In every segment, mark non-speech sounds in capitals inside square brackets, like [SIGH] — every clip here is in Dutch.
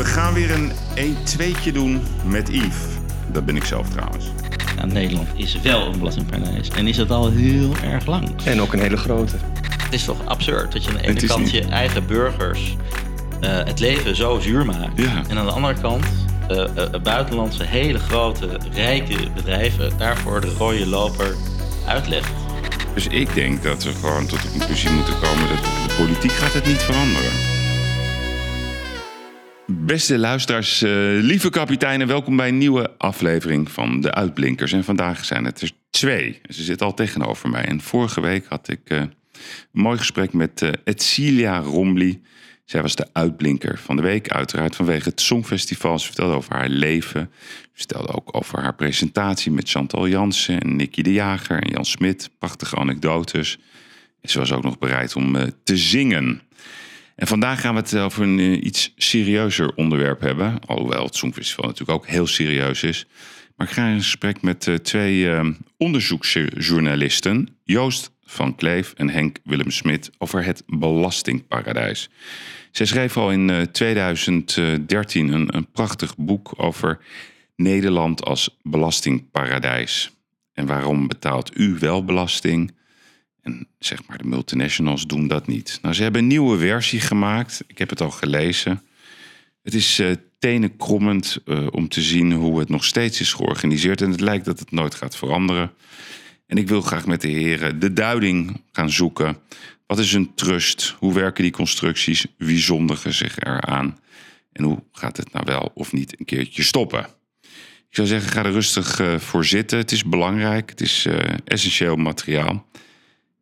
We gaan weer een 1-2'tje doen met Yves. Dat ben ik zelf trouwens. Ja, Nederland is wel een belastingparadijs. En is het al heel erg lang. En ook een hele grote. Het is toch absurd dat je aan de ene kant niet. je eigen burgers eh, het leven zo zuur maakt. Ja. En aan de andere kant eh, eh, buitenlandse hele grote rijke bedrijven daarvoor de rode loper uitlegt. Dus ik denk dat we gewoon tot de conclusie moeten komen dat de politiek gaat het niet veranderen. Beste luisteraars, eh, lieve kapiteinen, welkom bij een nieuwe aflevering van De Uitblinkers. En vandaag zijn het er twee. Ze zitten al tegenover mij. En vorige week had ik eh, een mooi gesprek met eh Etcilia Romli. Zij was de uitblinker van de week, uiteraard vanwege het Songfestival. Ze vertelde over haar leven. Ze vertelde ook over haar presentatie met Chantal Jansen en Nicky de Jager en Jan Smit. Prachtige anekdotes. En ze was ook nog bereid om te zingen. En vandaag gaan we het over een eh, iets serieuzer onderwerp hebben. Alhoewel het Songfestival natuurlijk ook heel serieus is. Maar ik ga in gesprek met eh, twee eh, onderzoeksjournalisten. Joost van Kleef en Henk Willem Smit over het belastingparadijs. Zij schreef al in eh, 2013 een, een prachtig boek over Nederland als belastingparadijs. En waarom betaalt u wel belasting? En zeg maar, de multinationals doen dat niet. Nou, ze hebben een nieuwe versie gemaakt. Ik heb het al gelezen. Het is eh tenenkrommend eh, om te zien hoe het nog steeds is georganiseerd. En het lijkt dat het nooit gaat veranderen. En ik wil graag met de heren de duiding gaan zoeken. Wat is een trust? Hoe werken die constructies? Wie zondigen zich eraan? En hoe gaat het nou wel of niet een keertje stoppen? Ik zou zeggen, ga er rustig eh, voor zitten. Het is belangrijk. Het is essentieel materiaal.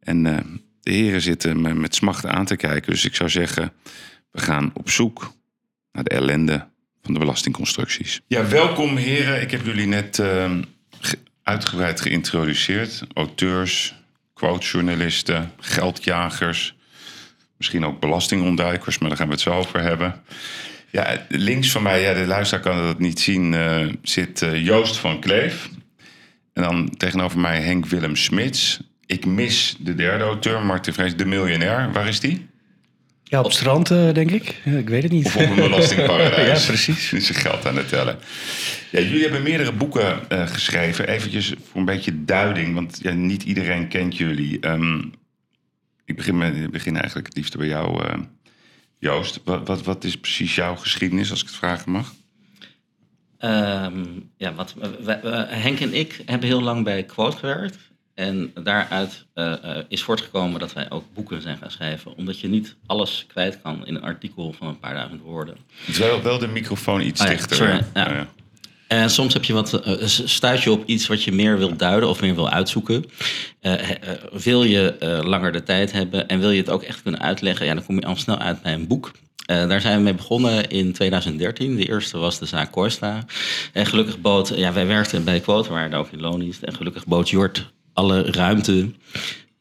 En eh, de heren zitten me met smacht aan te kijken. Dus ik zou zeggen, we gaan op zoek naar de ellende van de belastingconstructies. Ja, welkom heren. Ik heb jullie net eh, ge- uitgebreid geïntroduceerd. Auteurs, quotejournalisten, geldjagers. Misschien ook belastingontduikers, maar daar gaan we het zo over hebben. Ja, links van mij, ja, de luisteraar kan dat niet zien, eh, zit eh, Joost van Kleef. En dan tegenover mij Henk Willem Smits. Ik mis de derde auteur, Martin Vrees, de miljonair. Waar is die? Ja, op het strand, eh, denk ik. Ja, ik weet het niet. Of op een belastingparadijs. [LAUGHS] Ja, precies. Die zijn geld aan het tellen. Ja, jullie hebben meerdere boeken eh, geschreven. Eventjes voor een beetje duiding, want ja, niet iedereen kent jullie. Ehm, ik begin, met, ik begin eigenlijk het liefst bij jou, eh, Joost. Wat, wat, wat is precies jouw geschiedenis, als ik het vragen mag? Ehm, ja, wat, wij- wij- Henk en ik hebben heel lang bij Quote gewerkt. En daaruit eh, eh, is voortgekomen dat wij ook boeken zijn gaan schrijven. Omdat je niet alles kwijt kan in een artikel van een paar duizend woorden. Wel, wel de microfoon iets Oh ja, dichter. sorry, ja. En soms heb je wat, eh, stuit je op iets wat je meer wil duiden of meer wil uitzoeken. Wil je langer de tijd hebben en wil je het ook echt kunnen uitleggen, ja, dan kom je al snel uit bij een boek. Daar zijn we mee begonnen in 2013. De eerste was de zaak Koistra. En gelukkig bood, ja, wij werkten bij Quote, we waren daar ook in loondienst. En gelukkig bood Jort alle ruimte.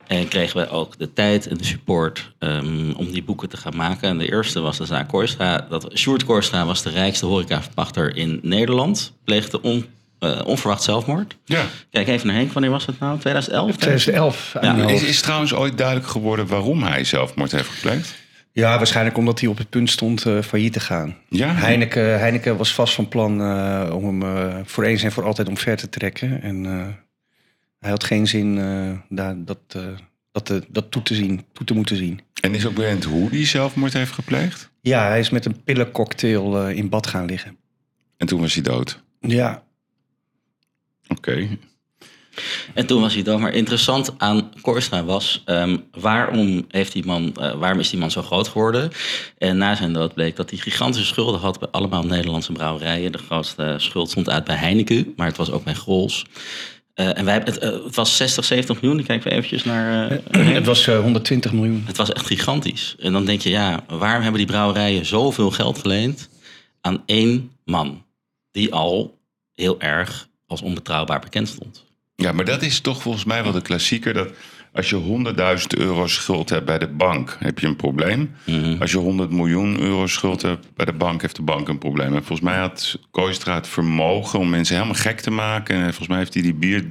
En kregen wij ook de tijd en de support ehm, om die boeken te gaan maken. En de eerste was de zaak Koistra. Dat, Sjoerd Koistra was de rijkste horecaverpachter in Nederland. Pleegde on, eh, onverwacht zelfmoord. Ja. Kijk even naar Henk, wanneer was het nou? 2011? 2011. Ja. Ja, Is, is trouwens ooit duidelijk geworden waarom hij zelfmoord heeft gepleegd? ja, waarschijnlijk omdat hij op het punt stond eh, failliet te gaan. Ja? Heineken, Heineken was vast van plan eh, om hem voor eens en voor altijd omver te trekken. En eh, hij had geen zin eh, daar, dat, eh, dat, eh, dat toe, te zien, toe te moeten zien. En is ook bekend hoe hij zelfmoord heeft gepleegd? Ja, hij is met een pillencocktail eh, in bad gaan liggen. En toen was hij dood. Ja, Oké. En toen was hij dood. Maar interessant aan Korstra was... ehm, waarom, heeft die man, eh, waarom is die man zo groot geworden? En na zijn dood bleek dat hij gigantische schulden had... bij allemaal Nederlandse brouwerijen. De grootste schuld stond uit bij Heineken. Maar het was ook bij Grols. Eh, en wij, hebben- het, eh, het was 60, 70 miljoen. Ik kijk even eventjes naar... eh, het was eh, 120 miljoen. het was echt gigantisch. En dan denk je, ja, waarom hebben die brouwerijen zoveel geld geleend aan één man? Die al heel erg als onbetrouwbaar bekend stond. Ja, maar dat is toch volgens mij wel de klassieker. Dat als je 100.000 euro schuld hebt bij de bank, heb je een probleem. Als je 100 miljoen euro schuld hebt bij de bank, heeft de bank een probleem. En volgens mij had Kooistra het vermogen om mensen helemaal gek te maken. En volgens mij heeft hij die bier,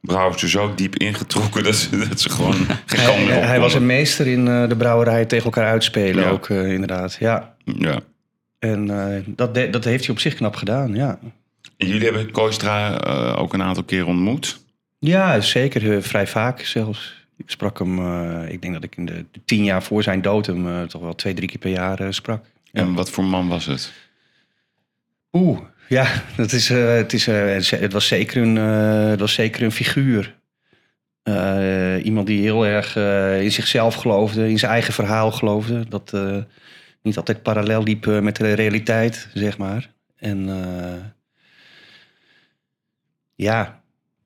bierbrouwers er zo diep ingetrokken dat ze, dat ze gewoon [LAUGHS] geen kant Hij, meer op hij was een meester in eh, de brouwerij tegen elkaar uitspelen Ja. ook, eh, inderdaad. Ja. Ja. En eh, dat, de- dat heeft hij op zich knap gedaan, ja. En jullie hebben Koistra eh, ook een aantal keer ontmoet. Ja, zeker. eh, vrij vaak zelfs. Ik sprak hem, eh, ik denk dat ik in de, de tien jaar voor zijn dood hem eh, toch wel twee, drie keer per jaar sprak. Ja. En wat voor man was het? Oeh, ja, dat is, het, is, het, was zeker een, het was zeker een figuur. Iemand die heel erg in zichzelf geloofde, in zijn eigen verhaal geloofde. Dat niet altijd parallel liep met de realiteit, zeg maar. En ja,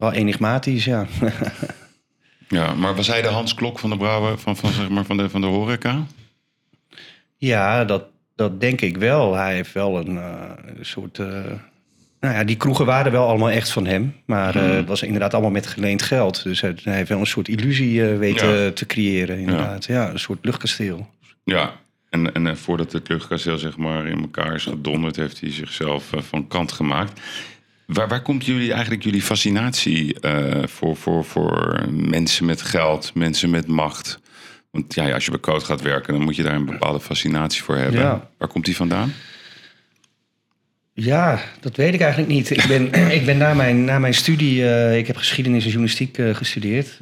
wel enigmatisch, ja. [LAUGHS] Ja, maar was hij de Hans Klok van de Brouwer van, van, zeg maar, van, de, van de horeca? Ja, dat, dat denk ik wel. Hij heeft wel een, eh, soort. eh, nou ja, die kroegen waren wel allemaal echt van hem. Maar eh, Hmm. het was inderdaad allemaal met geleend geld. Dus hij, hij heeft wel een soort illusie weten Ja. te creëren, inderdaad. Ja. een soort luchtkasteel. Ja. En, en voordat het luchtkasteel zeg maar in elkaar is gedonderd, heeft hij zichzelf van kant gemaakt. Waar, waar komt jullie eigenlijk jullie fascinatie eh, voor, voor, voor mensen met geld, mensen met macht? Want ja, als je bij Code gaat werken, dan moet je daar een bepaalde fascinatie voor hebben. Ja. Waar komt die vandaan? Ja, dat weet ik eigenlijk niet. Ik ben, [COUGHS] ik ben na, mijn, na mijn studie, eh, ik heb geschiedenis en journalistiek eh, gestudeerd.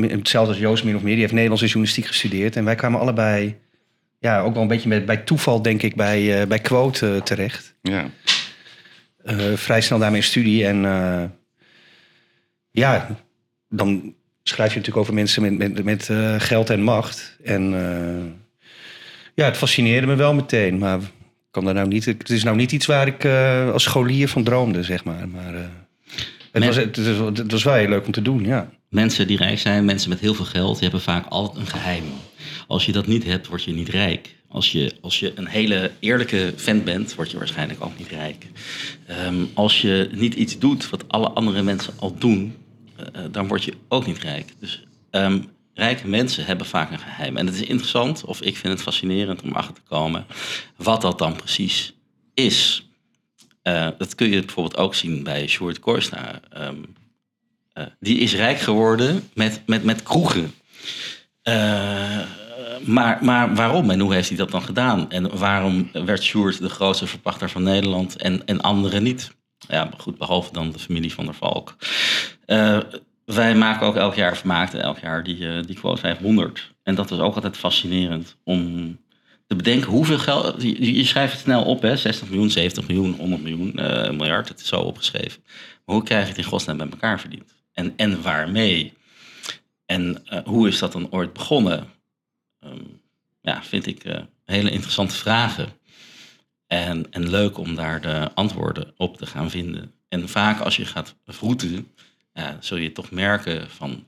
Hetzelfde als Joost min of meer, die heeft Nederlands en journalistiek gestudeerd. En wij kwamen allebei, ja, ook wel een beetje met, bij toeval denk ik, bij, bij Quote terecht. Ja. Eh, vrij snel mijn studie. En eh, ja, dan schrijf je natuurlijk over mensen met, met, met eh, geld en macht. En ja, het fascineerde me wel meteen. Maar kan daar nou niet, het is nou niet iets waar ik als scholier van droomde, zeg maar. Maar het, Men- was, het, was, het was wel heel leuk om te doen, ja. Mensen die rijk zijn, mensen met heel veel geld, die hebben vaak altijd een geheim. Als je dat niet hebt, word je niet rijk. Als je, als je een hele eerlijke vent bent, word je waarschijnlijk ook niet rijk. Ehm, als je niet iets doet wat alle andere mensen al doen, eh, eh, dan word je ook niet rijk. Dus ehm, rijke mensen hebben vaak een geheim. En het is interessant, of ik vind het fascinerend om achter te komen, wat dat dan precies is. Eh, dat kun je bijvoorbeeld ook zien bij Sjoerd Koorstra. Ehm, eh, die is rijk geworden met, met, met kroegen. Eh, maar, maar waarom en hoe heeft hij dat dan gedaan? En waarom werd Sjoerd de grootste verpachter van Nederland en, en anderen niet? Ja, goed, behalve dan de familie van der Valk. Eh, wij maken ook elk jaar, of maakten elk jaar die, eh, die quote 500. En dat was ook altijd fascinerend om te bedenken hoeveel geld... Je, je schrijft het snel op, hè? 60 miljoen, 70 miljoen, 100 miljoen, eh, miljard. Het is zo opgeschreven. Maar hoe krijg je het in godsnaam bij elkaar verdiend? En, en waarmee? En eh, hoe is dat dan ooit begonnen? Ehm, ja, vind ik eh, hele interessante vragen. En, en leuk om daar de antwoorden op te gaan vinden. En vaak als je gaat vroeten, zul je toch merken van...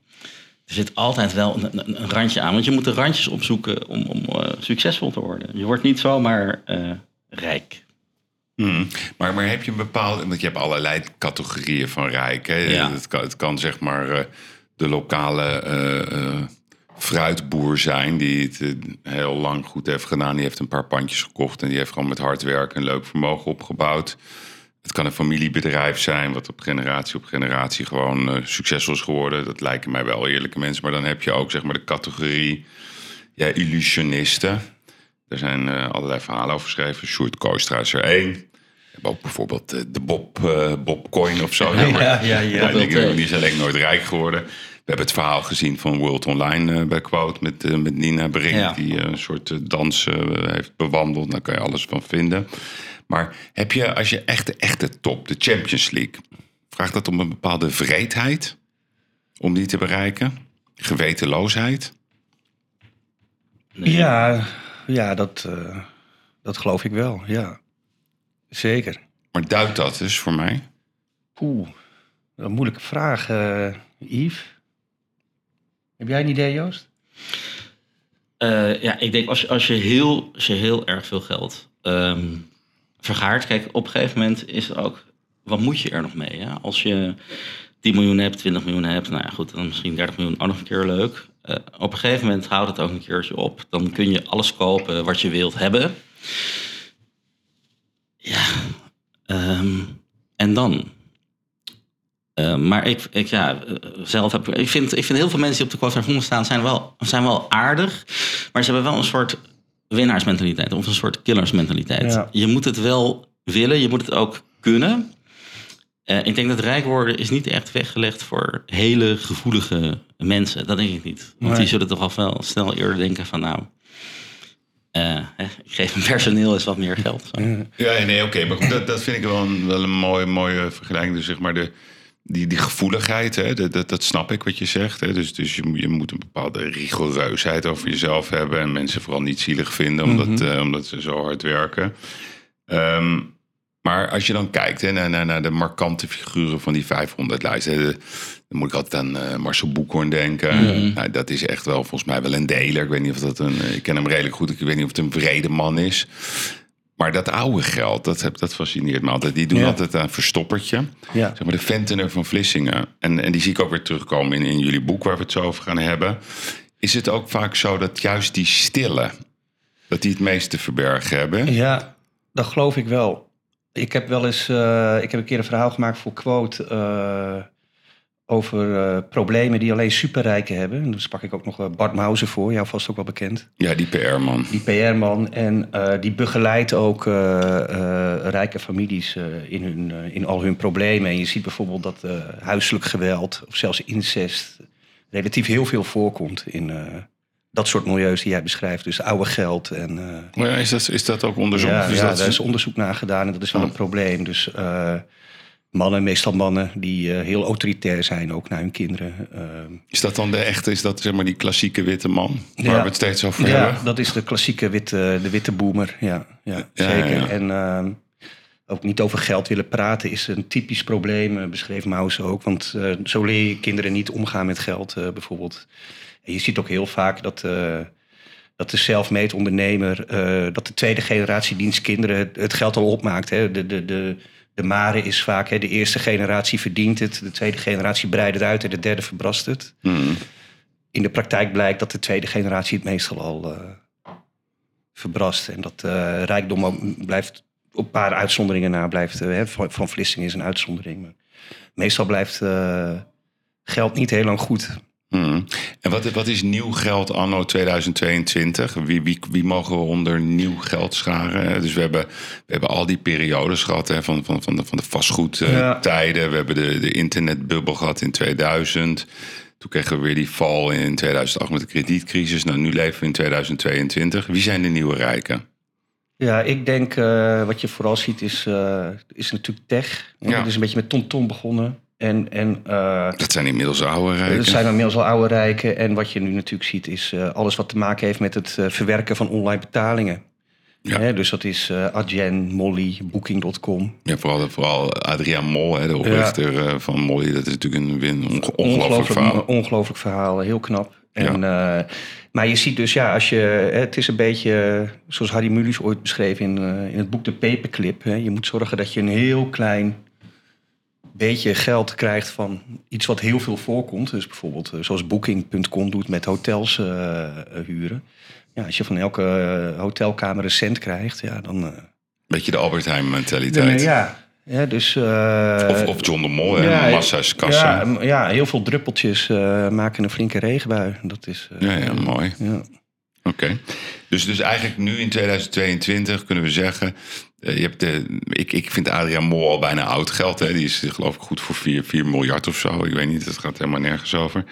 Er zit altijd wel een, een, een randje aan. Want je moet de randjes opzoeken om, om eh, succesvol te worden. Je wordt niet zomaar eh, rijk. Hmm. Maar, maar heb je een bepaalde... Want je hebt allerlei categorieën van rijk. Hè? Ja. Het, kan, het kan zeg maar de lokale fruitboer zijn... die het eh, heel lang goed heeft gedaan. Die heeft een paar pandjes gekocht... en die heeft gewoon met hard werken een leuk vermogen opgebouwd. Het kan een familiebedrijf zijn... wat op generatie op generatie gewoon eh, succesvol is geworden. Dat lijken mij wel eerlijke mensen. Maar dan heb je ook zeg maar de categorie... Ja, illusionisten. Er zijn eh, allerlei verhalen over geschreven. Sjoerd Koostra is er één. Ook bijvoorbeeld de Bob, Bob Coin of zo. [LAUGHS] Ja, ja, ja. ja, die, die is alleen nooit rijk geworden. We hebben het verhaal gezien van World Online eh, bij Quote met, eh, met Nina Brink. Ja. Die eh, een soort dans heeft bewandeld. Daar kan je alles van vinden. Maar heb je, als je echt de echte top, de Champions League... vraagt dat om een bepaalde vreedheid om die te bereiken? Gewetenloosheid? Nee. Ja, ja dat, eh, dat geloof ik wel, ja. Zeker. Maar duidt dat dus voor mij? Oeh, een moeilijke vraag, eh Yves. Heb jij een idee, Joost? Eh, ja, ik denk als als je, heel, als je heel erg veel geld ehm, vergaart. Kijk, op een gegeven moment is het ook. Wat moet je er nog mee? Ja? Als je 10 miljoen hebt, 20 miljoen hebt, nou ja, goed, dan misschien 30 miljoen ook nog een keer leuk. Eh, op een gegeven moment houdt het ook een keertje op. Dan kun je alles kopen wat je wilt hebben. Ja, ehm, en dan? Eh, maar ik, ik, ja, eh, zelf heb ik, vind, ik vind heel veel mensen die op de 500 staan, zijn wel, zijn wel aardig. Maar ze hebben wel een soort winnaarsmentaliteit of een soort killersmentaliteit. Ja. Je moet het wel willen, je moet het ook kunnen. Eh, ik denk dat rijk worden is niet echt weggelegd voor hele gevoelige mensen. Dat denk ik niet. Want Nee. die zullen toch al wel snel eerder denken van nou... eh, hè, ik geef mijn personeel eens wat meer geld. Zo. Ja, nee, oké. maar goed, dat, dat vind ik wel een, wel een mooie, mooie vergelijking. Dus zeg maar de, die, die gevoeligheid, hè, dat, dat, dat snap ik wat je zegt. Hè. Dus, dus je, je moet een bepaalde rigoureusheid over jezelf hebben. En mensen vooral niet zielig vinden omdat, eh, omdat ze zo hard werken. Ehm, maar als je dan kijkt hè, naar, naar, naar de markante figuren van die 500-lijst. hè, de- Dan moet ik altijd aan eh, Marcel Boekhoorn denken. Nou, dat is echt wel volgens mij wel een deler. Ik weet niet of dat een. Ik ken hem redelijk goed. Ik weet niet of het een vrede man is. Maar dat oude geld, dat, dat fascineert me altijd. Die doen Ja. altijd een verstoppertje. Ja. Zeg maar de Ventener van Vlissingen. En, en die zie ik ook weer terugkomen in, in jullie boek waar we het zo over gaan hebben. Is het ook vaak zo dat juist die stille, dat die het meest te verbergen hebben? Ja, dat geloof ik wel. Ik heb wel eens, eh, ik heb een keer een verhaal gemaakt voor Quote eh, over eh, problemen die alleen superrijken hebben. En dan sprak ik ook nog Bart Mauser voor, jou vast ook wel bekend. Ja, die PR-man. Die PR-man. En eh, die begeleidt ook eh, rijke families in, hun, in al hun problemen. En je ziet bijvoorbeeld dat huiselijk geweld of zelfs incest relatief heel veel voorkomt in dat soort milieus die jij beschrijft. Dus oude geld en... Maar ja, is, dat, is dat ook onderzocht? ja, Is ja dat- daar is onderzoek naar gedaan en dat is wel Oh. een probleem. Dus mannen, meestal mannen, die eh, heel autoritair zijn ook naar hun kinderen. eh, Is dat dan de echte, is dat zeg maar die klassieke witte man? Waar Ja. we het steeds over ja, hebben? dat is de klassieke witte, de witte boomer. Ja, ja, Ja, zeker. ja, ja. En ehm, ook niet over geld willen praten is een typisch probleem, eh, beschreef Maus ook. Want zo leer je kinderen niet omgaan met geld, bijvoorbeeld. En je ziet ook heel vaak dat, dat de self-made ondernemer, dat de tweede generatie dienstkinderen het, het geld al opmaakt. Hè. De, de, de, de mare is vaak, hè, de eerste generatie verdient het, de tweede generatie breidt het uit en de derde verbrast het. Hmm. In de praktijk blijkt dat de tweede generatie het meestal al eh, verbrast. En dat eh, rijkdom ook blijft, op een paar uitzonderingen na, blijft, eh, hè, van, van Vlissingen is een uitzondering. Maar meestal blijft geld niet heel lang goed. Hmm. En wat, wat is nieuw geld anno 2022? Wie, wie, wie mogen we onder nieuw geld scharen? Dus we hebben, we hebben al die periodes gehad hè, van, van, van de, van de Ja. vastgoedtijden. We hebben de, de internetbubbel gehad in 2000. Toen kregen we weer die val in 2008 met de kredietcrisis. Nou, nu leven we in 2022. Wie zijn de nieuwe rijken? Ja, ik denk eh, wat je vooral ziet is, eh, is natuurlijk tech. Ja. Het is een beetje met TomTom begonnen. En, en eh, Dat zijn inmiddels oude rijken. Er zijn inmiddels al oude rijken. En wat je nu natuurlijk ziet is eh, alles wat te maken heeft met het eh, verwerken van online betalingen. Ja. Hè, dus dat is Adyen, Molly, Booking.com. Ja, vooral, vooral Adriaan Mol, hè, de oprichter van Molly. Dat is natuurlijk een, een onge- ongelooflijk verhaal. ongelooflijk verhaal, heel knap. En, eh, maar je ziet dus, ja, als je, hè, het is een beetje zoals Harry Mulisch ooit beschreef in, in het boek De Paperclip. Hè. Je moet zorgen dat je een heel klein beetje geld krijgt van iets wat heel veel voorkomt. Dus bijvoorbeeld eh, zoals Booking.com doet met hotels eh, eh, huren. Ja, als je van elke hotelkamer een cent krijgt, ja, dan... Beetje de Albert Heijn mentaliteit. ja, ja, dus... Of, of John de Mol, hè, ja, massa's kassen. Ja, Ja, ja, heel veel druppeltjes maken een flinke regenbui. Dat is. eh, ja, mooi. ja. Oké. Dus, dus eigenlijk nu in 2022 kunnen we zeggen... eh, je hebt de, ik, ik vind Adriaan Mol al bijna oud geld. Hè. Die is geloof ik goed voor 4, 4 miljard of zo. Ik weet niet, dat gaat helemaal nergens over.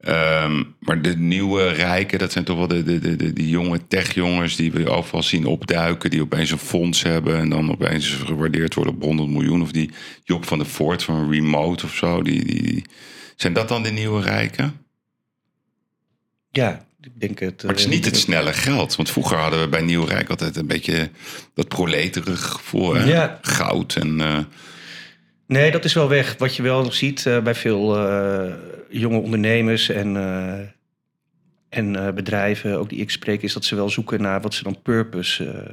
Ehm, maar de nieuwe rijken, dat zijn toch wel de, de, de, de, die jonge techjongens... die we overal zien opduiken, die opeens een fonds hebben... en dan opeens gewaardeerd worden op 100 miljoen. Of die Job van de Voort van Remote of zo. Die, die- Zijn dat dan de nieuwe rijken? ja, ik denk het. Maar het is eh, niet het snelle geld. Want vroeger hadden we bij Nieuwrijk altijd een beetje dat proleterige gevoel. Hè? Ja. Goud en... eh, Nee, dat is wel weg. Wat je wel ziet eh, bij veel jonge ondernemers en, en bedrijven, ook die ik spreek, is dat ze wel zoeken naar wat ze dan purpose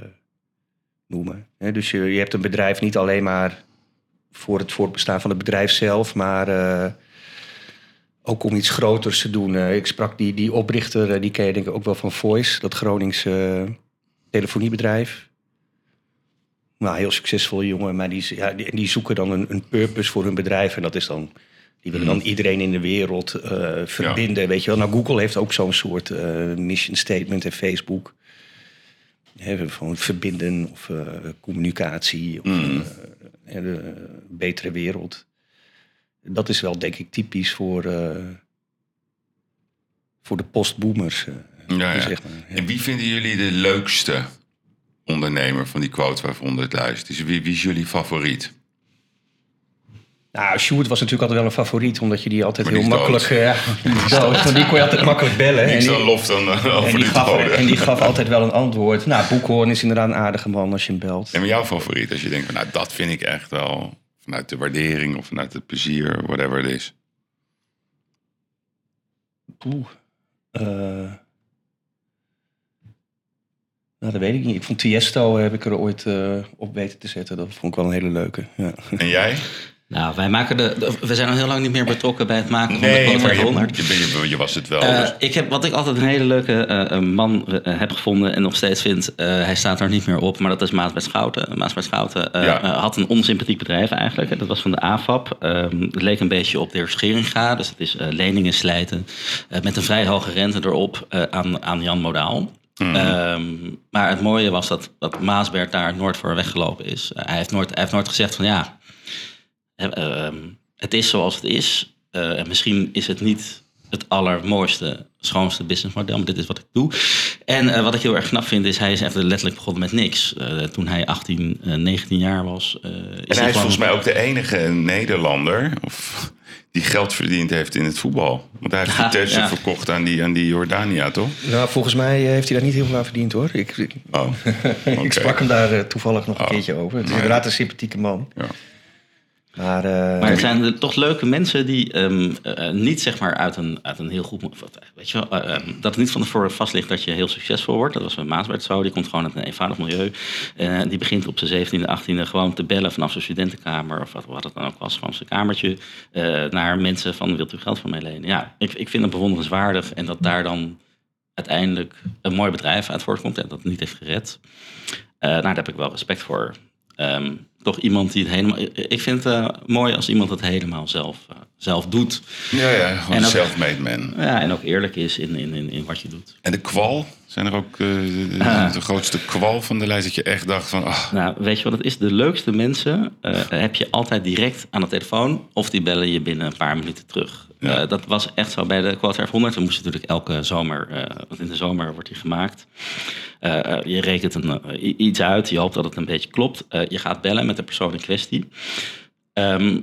noemen. Hè, dus je, je hebt een bedrijf niet alleen maar voor het voortbestaan van het bedrijf zelf, maar ook om iets groters te doen. Eh, ik sprak die, die oprichter, eh, die ken je denk ik ook wel van Voice, dat Groningse eh, telefoniebedrijf. Nou, heel succesvolle jongen, maar die, ja, die, die zoeken dan een, een purpose voor hun bedrijf. En dat is dan, die willen dan iedereen in de wereld verbinden. Weet je wel, nou, Google heeft ook zo'n soort mission statement en Facebook. Hè, van verbinden of communicatie of Mm. eh, hè, de betere wereld. Dat is wel denk ik typisch voor, eh, voor de postboomers. eh, Ja, ja. zeg maar. Ja. En wie vinden jullie de leukste ondernemer van die quote waarvan het luistert? Dus wie, wie is jullie favoriet? Nou, Sjoerd was natuurlijk altijd wel een favoriet, omdat je die altijd heel makkelijk... dood. eh, Ja, [LAUGHS] die dood, kon je altijd makkelijk bellen. En die, lof dan en, over die gaf, en die gaf [LAUGHS] altijd wel een antwoord. Nou, Boekhoorn is inderdaad een aardige man als je hem belt. En jouw favoriet, als je denkt, van, nou dat vind ik echt wel vanuit de waardering of vanuit het plezier, whatever het is. Poeh. Eh, nou, dat weet ik niet. Ik vond Tiesto heb ik er ooit eh, op weten te zetten. Dat vond ik wel een hele leuke. Ja. En jij? [LAUGHS] Nou, wij maken de, we zijn al heel lang niet meer betrokken bij het maken van de Nee, maar je, 500. je, je, je was het wel. Eh, dus- ik heb, wat ik altijd een hele leuke eh, man eh, heb gevonden en nog steeds vind, hij staat er niet meer op, maar dat is Maasbert Schouten. Maasbert Schouten eh, Ja. eh, had een onsympathiek bedrijf eigenlijk. Dat was van de AFAP. Ehm, het leek een beetje op de heer Scheringa, dus het is leningen slijten met een vrij hoge rente erop aan, aan Jan Modaal. Mhm. Ehm, maar het mooie was dat, dat Maasbert daar nooit voor weggelopen is. Hij, heeft nooit, hij heeft nooit gezegd van ja, eh, ehm, het is zoals het is. Eh, en misschien is het niet het allermooiste, schoonste businessmodel, maar dit is wat ik doe. En eh, wat ik heel erg knap vind, is hij is even letterlijk begonnen met niks. Eh, toen hij 18, eh, 19 jaar was. eh, is en hij is gewoon- volgens mij ook de enige Nederlander of, die geld verdiend heeft in het voetbal. Want hij heeft Ja, Vitesse ja. verkocht aan die, aan die Jordania, toch? Nou, volgens mij heeft hij daar niet heel veel aan verdiend hoor. Ik, Oh, [LAUGHS] ik sprak hem daar toevallig nog een Oh. keertje over. Het is inderdaad een sympathieke man. Ja. Maar, eh, Maar het zijn er toch leuke mensen die ehm, eh, niet zeg maar uit een, uit een heel goed... wat, Weet je eh, ehm, dat het niet van tevoren vast ligt dat je heel succesvol wordt. Dat was bij Maasbert zo. Die komt gewoon uit een eenvoudig milieu. Eh, die begint op zijn 17e, 18e gewoon te bellen vanaf zijn studentenkamer... of wat, wat het dan ook was, gewoon zijn kamertje... eh, naar mensen van, wilt u geld van mij lenen? Ja, ik, ik vind het bewonderenswaardig. En dat daar dan uiteindelijk een mooi bedrijf uit voortkomt... en dat het niet heeft gered. Eh, nou, daar heb ik wel respect voor. Ehm, toch iemand die het helemaal... Ik vind het eh, mooi als iemand het helemaal zelf, eh, zelf doet. Ja, ja, gewoon self-made man. Ja, en ook eerlijk is in, in, in, in wat je doet. En de kwal? Zijn er ook eh, de, Ah. de grootste kwal van de lijst dat je echt dacht van... ah, Nou, weet je wat het is? De leukste mensen eh, heb je altijd direct aan de telefoon... of die bellen je binnen een paar minuten terug. Ja. Eh, dat was echt zo bij de Quote 500. We moesten natuurlijk elke zomer... want in de zomer wordt die gemaakt. Je rekent een, iets uit. Je hoopt dat het een beetje klopt. Je gaat bellen met de persoon in kwestie. Ehm,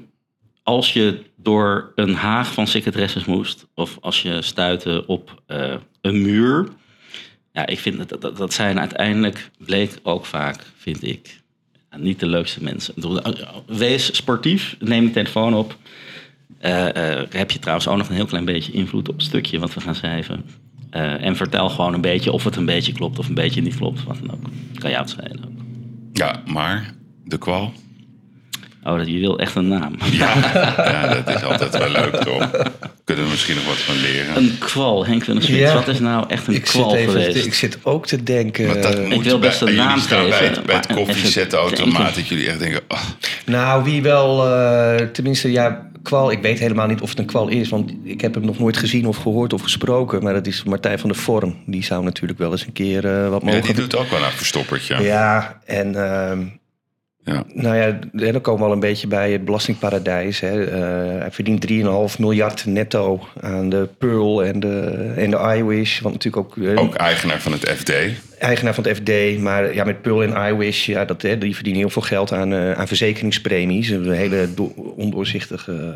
als je door een haag van secretaresses moest... of als je stuitte op een muur... Ja, ik vind dat, dat, dat zijn uiteindelijk, bleek ook vaak, vind ik, niet de leukste mensen. Eh, Wees sportief, neem de telefoon op. Eh, eh, heb je trouwens ook nog een heel klein beetje invloed op het stukje wat we gaan schrijven. En vertel gewoon een beetje of het een beetje klopt of een beetje niet klopt. Wat dan ook. Kan jou het schelen ook. ja, maar de kwal? Oh, dat, je wil echt een naam. [LAUGHS] Ja, ja, dat is altijd wel leuk, toch? Kunnen we misschien nog wat van leren. Een kwal, Henk Willem. Ja. Wat is nou echt een ik, zit kwal even, te- geweest? ik zit ook te denken. Want dat eh, moet wil bij- best een naam staan bij geven, het, bij het maar koffiezetautomaat dat jullie echt denken... ah, Nou, wie wel, eh, tenminste, ja, kwal. Ik weet helemaal niet of het een kwal is, want ik heb hem nog nooit gezien of gehoord of gesproken. Maar dat is Martijn van der Vorm. Die zou natuurlijk wel eens een keer eh, wat ja, mogen. die doet ook wel een verstoppertje. Ja, en ehm, Ja. nou ja, dan komen we al een beetje bij het belastingparadijs. Hè. Eh, hij verdient 3,5 miljard netto aan de Pearl en de, en de iWish. Wat natuurlijk ook, eh, Ook eigenaar van het FD. eigenaar van het FD. Maar ja, met Pearl en iWish, ja, dat, hè, die verdienen heel veel geld aan, eh, aan verzekeringspremies. Een hele do- ondoorzichtige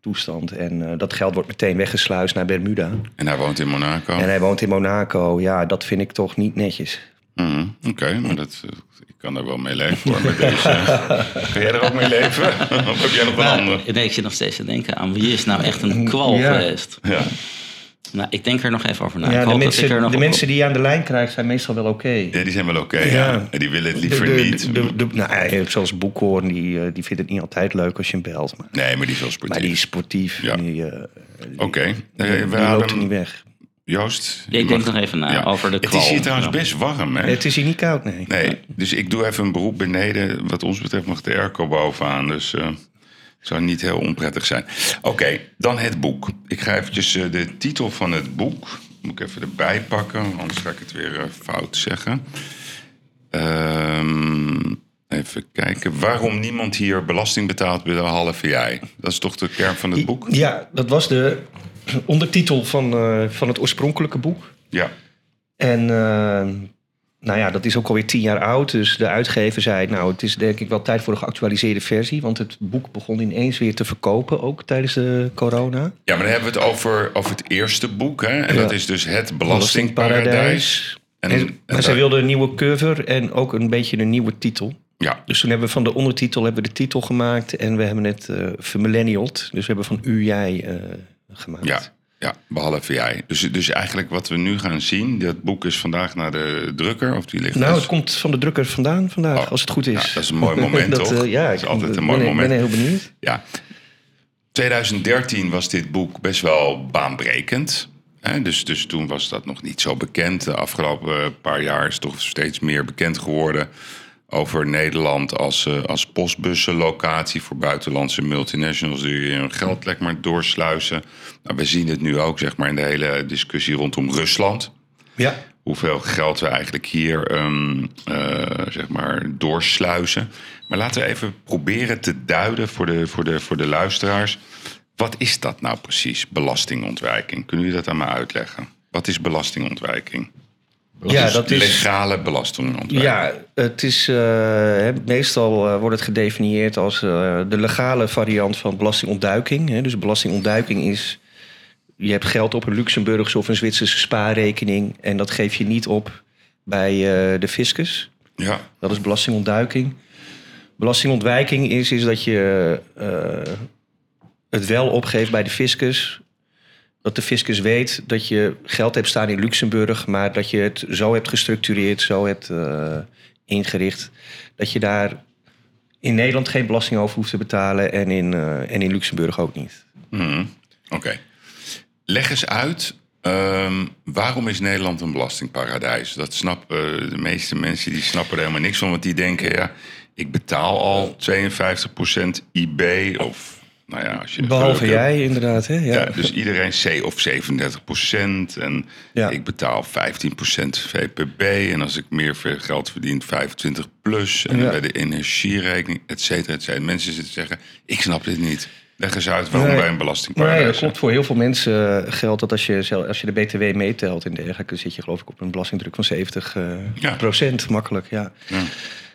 toestand. En dat geld wordt meteen weggesluist naar Bermuda. En hij woont in Monaco. En hij woont in Monaco. Ja, dat vind ik toch niet netjes. Mhm, Oké, maar dat, eh, ik kan er wel mee leven hoor. Met deze. [LAUGHS] kan jij er ook mee leven? [LAUGHS] of heb jij nog een Maar, andere? nee, ik zit nog steeds te denken aan wie is nou echt een kwal Ja. geweest. Ja. Nou, ik denk er nog even over na. ja, de hoop dat mensen, ik er nog de op- mensen die je aan de lijn krijgt zijn meestal wel oké. ja, die zijn wel oké. ja. Ja. En die willen het liever De- de- niet. de- de- nou, eh, zoals Boekhoorn, die, eh, die vindt het niet altijd leuk als je hem belt. Maar, nee, maar die is wel sportief. maar die is sportief. Ja. Die, eh, Oké. Eh, die, we die loopt er hadden- niet weg. Joost? Ja, ik denk mag- nog even na Ja. over de Het kwal. is hier trouwens best warm, hè? Het is hier niet koud, nee. Nee, dus ik doe even een beroep beneden. Wat ons betreft mag de airco bovenaan. Dus eh zou niet heel onprettig zijn. Oké, dan het boek. Ik ga eventjes eh, de titel van het boek... moet ik even erbij pakken, anders ga ik het weer eh, fout zeggen. Ehm, even kijken. Waarom niemand hier belasting betaalt, behalve jij? Dat is toch de kern van het boek? Ja, dat was de ondertitel van, eh, van het oorspronkelijke boek. Ja. En eh, nou ja, dat is ook alweer tien jaar oud. Dus de uitgever zei, nou, het is denk ik wel tijd voor een geactualiseerde versie. Want het boek begon ineens weer te verkopen, ook tijdens de corona. Ja, maar dan hebben we het over, over het eerste boek. Hè? En Ja. dat is dus het belastingparadijs. En, En, en maar zij wilden een nieuwe cover en ook een beetje een nieuwe titel. Ja, Dus toen hebben we van de ondertitel hebben we de titel gemaakt. En we hebben het eh vermillenniald. Dus we hebben van u, jij gemaakt. ja, ja, behalve jij. Dus, dus eigenlijk wat we nu gaan zien, dat boek is vandaag naar de drukker. Of die ligt Nou, dus- het komt van de drukker vandaan vandaag, Oh, als het goed is. ja, dat is een mooi [LAUGHS] moment, dat, toch? eh, ja, Dat is ik altijd een ben- mooi ben, moment. ben heel benieuwd. Ja. 2013 was dit boek best wel baanbrekend. Hè, dus, dus toen was dat nog niet zo bekend. De afgelopen paar jaar is toch steeds meer bekend geworden over Nederland als, eh, als postbussenlocatie voor buitenlandse multinationals die hun geld lekker maar doorsluizen. Nou, we zien het nu ook zeg maar, in de hele discussie rondom Rusland Ja. hoeveel geld we eigenlijk hier ehm, eh, zeg maar doorsluizen. Maar laten we even proberen te duiden voor de, voor, de, voor de luisteraars. Wat is dat nou precies, belastingontwijking? Kunnen jullie dat aan me uitleggen? Wat is belastingontwijking? Ja, dat is... Legale belastingontwijking. Ja, het is eh, meestal eh, wordt het gedefinieerd als eh, de legale variant van belastingontduiking. Hè. Dus belastingontduiking is je hebt geld op een Luxemburgse of een Zwitserse spaarrekening en dat geef je niet op bij de fiscus. Ja, Dat is belastingontduiking. Belastingontwijking is, is dat je het wel opgeeft bij de fiscus. Dat de fiscus weet dat je geld hebt staan in Luxemburg, maar dat je het zo hebt gestructureerd, zo hebt eh, ingericht, dat je daar in Nederland geen belasting over hoeft te betalen en in, eh, en in Luxemburg ook niet. Mhm. oké. Leg eens uit, ehm, waarom is Nederland een belastingparadijs? Dat snappen de meeste mensen, die snappen er helemaal niks van. Want die denken, ja, ik betaal al 52% IB of... Nou ja, als je Behalve geluk jij, inderdaad. Hè? Ja. Ja, dus iedereen C of 37% En Ja. ik betaal 15% VPB. En als ik meer geld verdien, 25 plus. En Ja. bij de energierekening, et cetera, et cetera. Mensen zitten zeggen, ik snap dit niet. Leg eens uit waarom Nee. wij een Nee, belastingparadijs dat zijn. klopt. Voor heel veel mensen eh, geldt dat als je, als je de BTW meetelt en dergelijke, zit je geloof ik op een belastingdruk van 70 eh, procent. Makkelijk, ja.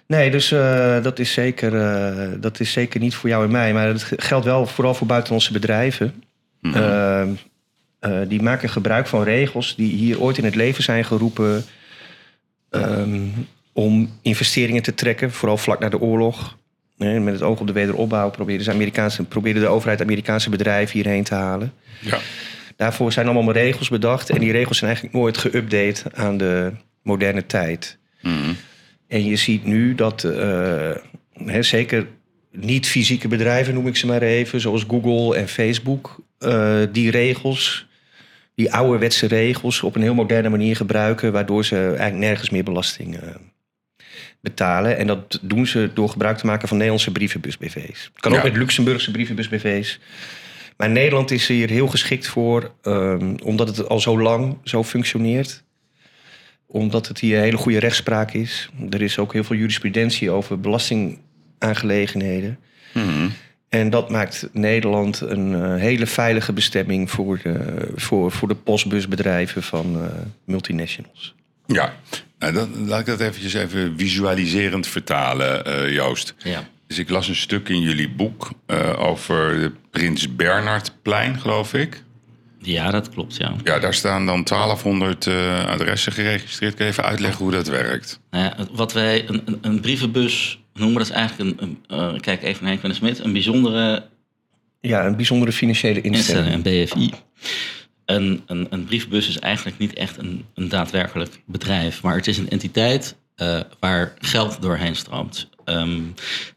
Nee, dus eh, dat, is zeker, eh, dat is zeker niet voor jou en mij. Maar het geldt wel vooral voor buitenlandse bedrijven. Mhm. Eh, die maken gebruik van regels die hier ooit in het leven zijn geroepen... ehm, om investeringen te trekken, vooral vlak na de oorlog. Nee, met het oog op de wederopbouw probeerde, de Amerikaanse, probeerde de overheid Amerikaanse bedrijven hierheen te halen. Ja. Daarvoor zijn allemaal regels bedacht. En die regels zijn eigenlijk nooit geüpdate aan de moderne tijd. Mhm. En je ziet nu dat eh, hè, zeker niet-fysieke bedrijven, noem ik ze maar even, zoals Google en Facebook, eh, die regels, die ouderwetse regels, op een heel moderne manier gebruiken, waardoor ze eigenlijk nergens meer belasting eh, betalen. En dat doen ze door gebruik te maken van Nederlandse brievenbus-BV's. Het kan Ja. ook met Luxemburgse brievenbus-BV's. Maar Nederland is hier heel geschikt voor, ehm, omdat het al zo lang zo functioneert omdat het hier hele goede rechtspraak is. Er is ook heel veel jurisprudentie over belastingaangelegenheden. Mhm. En dat maakt Nederland een eh, hele veilige bestemming voor de, voor, voor de postbusbedrijven van eh, multinationals. Ja, nou, laat ik dat eventjes even visualiserend vertalen, eh, Joost. Ja. Dus ik las een stuk in jullie boek over de Prins Bernhardplein, geloof ik. Ja, dat klopt, ja. Ja, daar staan dan 1200 eh, adressen geregistreerd. Kun je even uitleggen hoe dat werkt? Nou ja, wat wij een, een, een brievenbus noemen, dat is eigenlijk een, een eh, kijk even naar Henk van Smit, een bijzondere Ja, een bijzondere financiële instelling. instelling, een BFI. Een, een, een brievenbus is eigenlijk niet echt een, een daadwerkelijk bedrijf, maar het is een entiteit eh, waar geld doorheen stroomt. Ehm,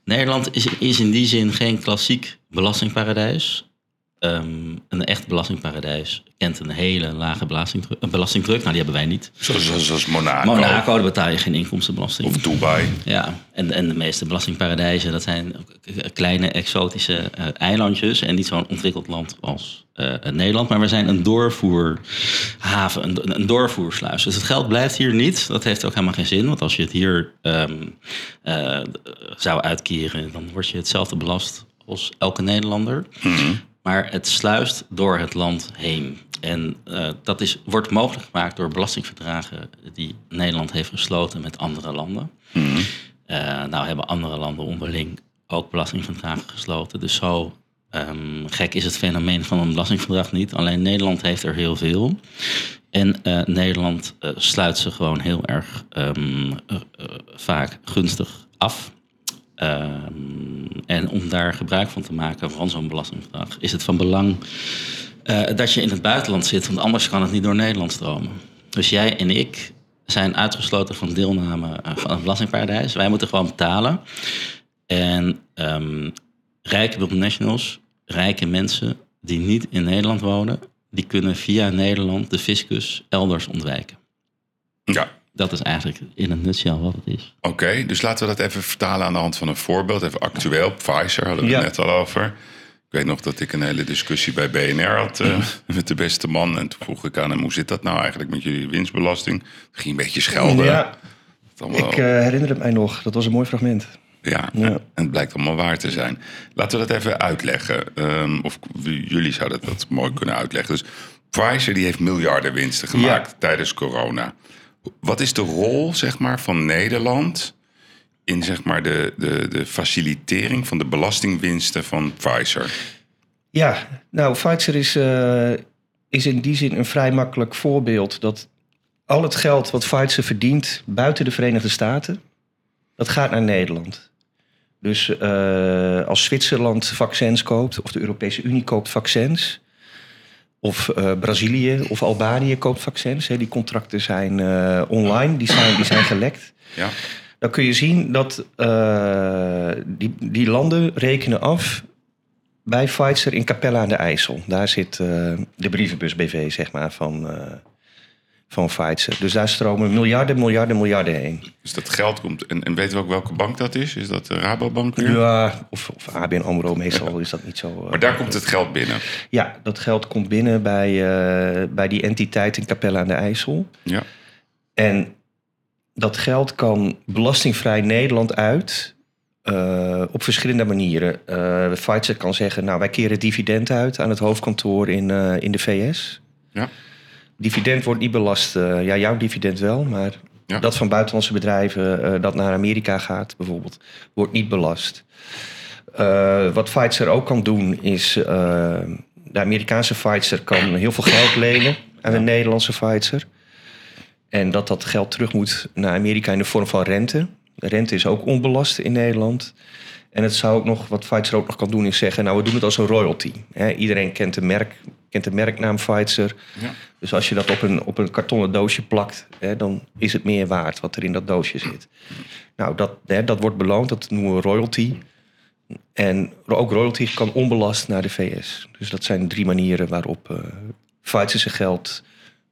Nederland is, is in die zin geen klassiek belastingparadijs. Ehm, een echt belastingparadijs kent een hele lage belastingdruk. Een belastingdruk. Nou, die hebben wij niet. Zoals, zoals, Monaco, Monaco, daar betaal je geen inkomstenbelasting. of Dubai. Ja, en, en de meeste belastingparadijzen, dat zijn kleine exotische eh, eilandjes. En niet zo'n ontwikkeld land als eh, Nederland. Maar we zijn een doorvoerhaven, een, een doorvoersluis. Dus het geld blijft hier niet. Dat heeft ook helemaal geen zin. Want als je het hier ehm, eh, zou uitkeren, dan word je hetzelfde belast als elke Nederlander. Maar het sluist door het land heen. En eh, dat is, wordt mogelijk gemaakt door belastingverdragen die Nederland heeft gesloten met andere landen. Eh, nou hebben andere landen onderling ook belastingverdragen gesloten. Dus zo ehm, gek is het fenomeen van een belastingverdrag niet. Alleen Nederland heeft er heel veel. En eh, Nederland sluit ze gewoon heel erg ehm, eh, eh, vaak gunstig af. Ehm, en om daar gebruik van te maken van zo'n belastingverdrag, is het van belang eh, dat je in het buitenland zit, want anders kan het niet door Nederland stromen. Dus jij en ik zijn uitgesloten van deelname eh, van het belastingparadijs. Wij moeten gewoon betalen. En ehm, rijke multinationals, rijke mensen die niet in Nederland wonen, die kunnen via Nederland de fiscus elders ontwijken. Ja, Dat is eigenlijk in een nutshell wat het is. oké. Dus laten we dat even vertalen aan de hand van een voorbeeld. Even actueel. Pfizer hadden we Ja. het net al over. Ik weet nog dat ik een hele discussie bij BNR had eh, met de beste man. En toen vroeg ik aan hem, hoe zit dat nou eigenlijk met jullie winstbelasting? Ging een beetje schelden. Ja, Het allemaal- ik eh, herinner het mij nog. Dat was een mooi fragment. Ja, Ja. en het blijkt allemaal waar te zijn. Laten we dat even uitleggen. Ehm, of jullie zouden dat mooi kunnen uitleggen. Dus Pfizer die heeft miljarden winsten gemaakt tijdens corona. Wat is de rol zeg maar, van Nederland in zeg maar, de, de, de facilitering van de belastingwinsten van Pfizer? Ja, nou, Pfizer is, eh, is in die zin een vrij makkelijk voorbeeld. Dat al het geld wat Pfizer verdient buiten de Verenigde Staten, dat gaat naar Nederland. Dus eh, als Zwitserland vaccins koopt, of de Europese Unie koopt vaccins, of eh, Brazilië of Albanië koopt vaccins, hè, die contracten zijn eh, online, die zijn, die zijn gelekt. Ja, Dan kun je zien dat eh, die, die landen rekenen af bij Pfizer in Capella aan de IJssel. Daar zit de brievenbus BV, zeg maar, van, van Pfizer. Dus daar stromen miljarden, miljarden, miljarden heen. dus dat geld komt. En, en weten we ook welke bank dat is? Is dat de Rabobank weer? Ja, of, of ABN AMRO, meestal is dat niet zo. eh, Maar daar komt het geld binnen. Ja, dat geld komt binnen bij, eh, bij die entiteit in Capella aan de IJssel. Ja. En dat geld kan belastingvrij Nederland uit eh, op verschillende manieren. Eh Pfizer kan zeggen, nou wij keren dividend uit aan het hoofdkantoor in, eh, in de VS. Ja. Dividend wordt niet belast. eh, ja, jouw dividend wel, maar Ja. dat van buitenlandse bedrijven eh, dat naar Amerika gaat bijvoorbeeld, wordt niet belast. Eh, wat Pfizer ook kan doen is, de Amerikaanse Pfizer kan heel veel geld lenen aan de Nederlandse Pfizer. En dat dat geld terug moet naar Amerika in de vorm van rente. De rente is ook onbelast in Nederland. En het zou ook nog, wat Pfizer ook nog kan doen, is zeggen: Nou, we doen het als een royalty. Iedereen kent de, merk, kent de merknaam Pfizer. Ja. Dus als je dat op een, op een kartonnen doosje plakt, dan is het meer waard wat er in dat doosje zit. Nou, dat, dat wordt beloond, dat noemen we royalty. En ook royalty kan onbelast naar de VS. Dus dat zijn drie manieren waarop eh Pfizer zijn geld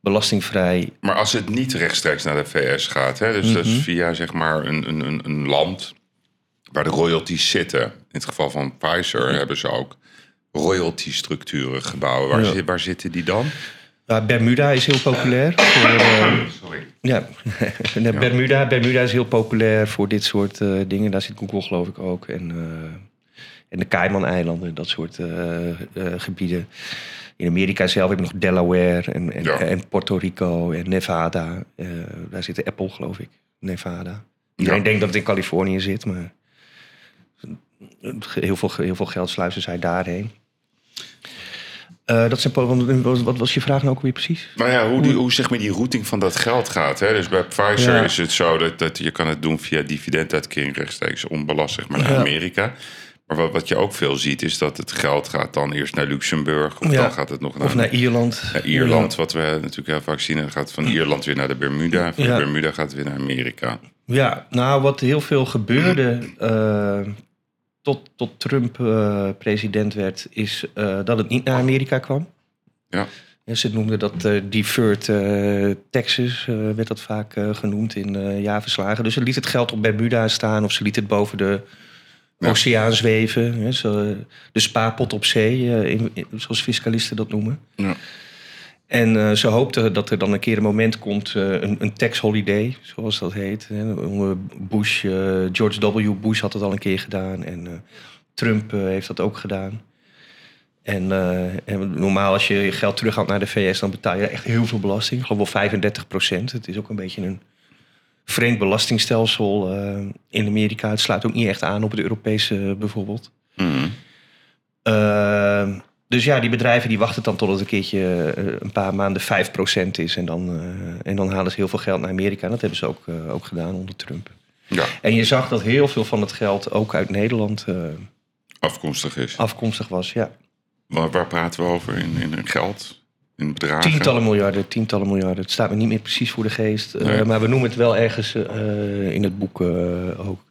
belastingvrij Maar als het niet rechtstreeks naar de VS gaat, hè, dus dat Mhm. is via zeg maar een, een, een land waar de royalties zitten. In het geval van Pfizer hebben ze ook royalty-structuren gebouwen. Waar, Ja. zit- waar zitten die dan? Bermuda is heel populair. Voor, eh, Sorry. [LAUGHS] ja. Bermuda, Bermuda is heel populair voor dit soort eh, dingen. Daar zit Google geloof ik ook. En, eh, en de Cayman-eilanden, dat soort gebieden. In Amerika zelf heb je nog Delaware en, en, Ja. en Puerto Rico en Nevada. Daar zit Apple geloof ik, Nevada. Iedereen denkt dat het in Californië zit, maar heel veel, heel veel geld sluizen zij daarheen. Eh, dat zijn, wat, was je vraag nou ook weer precies? Maar ja, hoe, die, hoe zeg maar die routing van dat geld gaat. Hè? Dus bij Pfizer Ja. is het zo dat, dat je kan het doen via dividenduitkering rechtstreeks onbelast zeg maar, naar Ja. Amerika. Maar wat, wat je ook veel ziet is dat het geld gaat dan eerst naar Luxemburg. Of Ja. dan gaat het nog naar, Of naar Ierland. naar Ierland. Wat we natuurlijk heel vaak zien. Dan gaat van Ierland weer naar de Bermuda. Van de Bermuda gaat weer naar Amerika. Ja, nou wat heel veel gebeurde. eh, tot, tot Trump eh, president werd, is eh, dat het niet naar Amerika kwam. Ja. Ja, ze noemden dat eh deferred Texas, eh, werd dat vaak genoemd in jaarverslagen. Dus ze liet het geld op Bermuda staan of ze liet het boven de Ja. oceaan zweven. Hè, zo, de spaarpot op zee, in- in- zoals fiscalisten dat noemen. Ja. En eh, ze hoopten dat er dan een keer een moment komt, eh, een, een tax holiday, zoals dat heet. Onder Bush, eh, George W. Bush had het al een keer gedaan en eh, Trump eh, heeft dat ook gedaan. En, eh, en normaal als je je geld terughaalt naar de VS, dan betaal je echt heel veel belasting. Ik geloof wel 35 procent. Het is ook een beetje een vreemd belastingstelsel eh, in Amerika. Het sluit ook niet echt aan op het Europese eh, bijvoorbeeld. Mhm. Dus ja, die bedrijven die wachten dan tot het een keertje eh, een paar maanden 5% is. En dan, eh, en dan halen ze heel veel geld naar Amerika. En dat hebben ze ook, eh, ook gedaan onder Trump. ja, En je zag dat heel veel van het geld ook uit Nederland afkomstig is. afkomstig was. Ja. Waar, waar praten we over in, in geld? In bedragen? Tientallen miljarden, tientallen miljarden. Het staat me niet meer precies voor de geest. Nee. Maar we noemen het wel ergens in het boek ook.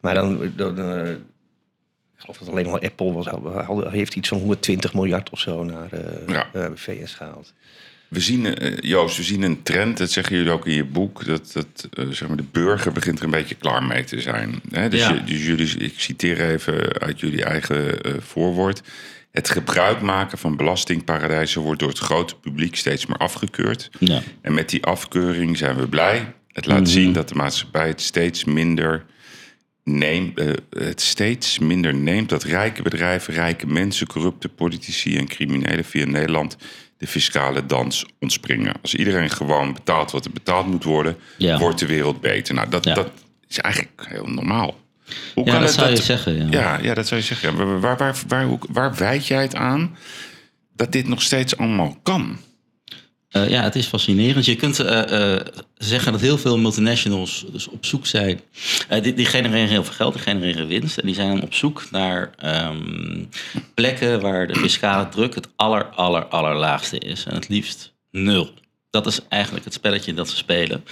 Maar dan, dan ik geloof dat alleen al Apple was, heeft iets van 120 miljard of zo naar eh Ja. eh, VS gehaald. We zien, eh, Joost, we zien een trend, dat zeggen jullie ook in je boek, dat, dat eh, zeg maar de burger begint er een beetje klaar mee te zijn. Hè? Dus, Ja. je- dus jullie, ik citeer even uit jullie eigen eh, voorwoord. Het gebruik maken van belastingparadijzen wordt door het grote publiek steeds meer afgekeurd. Ja. En met die afkeuring zijn we blij. Het laat Mhm. zien dat de maatschappij het steeds minder neemt, eh, het steeds minder neemt dat rijke bedrijven, rijke mensen, corrupte politici en criminelen via Nederland de fiscale dans ontspringen. Als iedereen gewoon betaalt wat er betaald moet worden, Ja. wordt de wereld beter. Nou, dat, Ja. dat is eigenlijk heel normaal. Hoe Ja, dat zou je zeggen. Ja. Ja, ja, dat zou je zeggen. Waar, waar, waar, waar, waar wijd jij het aan dat dit nog steeds allemaal kan? Eh, ja, het is fascinerend. Je kunt eh, eh, zeggen dat heel veel multinationals dus op zoek zijn. Die, die genereren heel veel geld, die genereren winst. En die zijn op zoek naar ehm, plekken waar de fiscale druk het aller, aller, allerlaagste is. En het liefst nul. Dat is eigenlijk het spelletje dat ze spelen.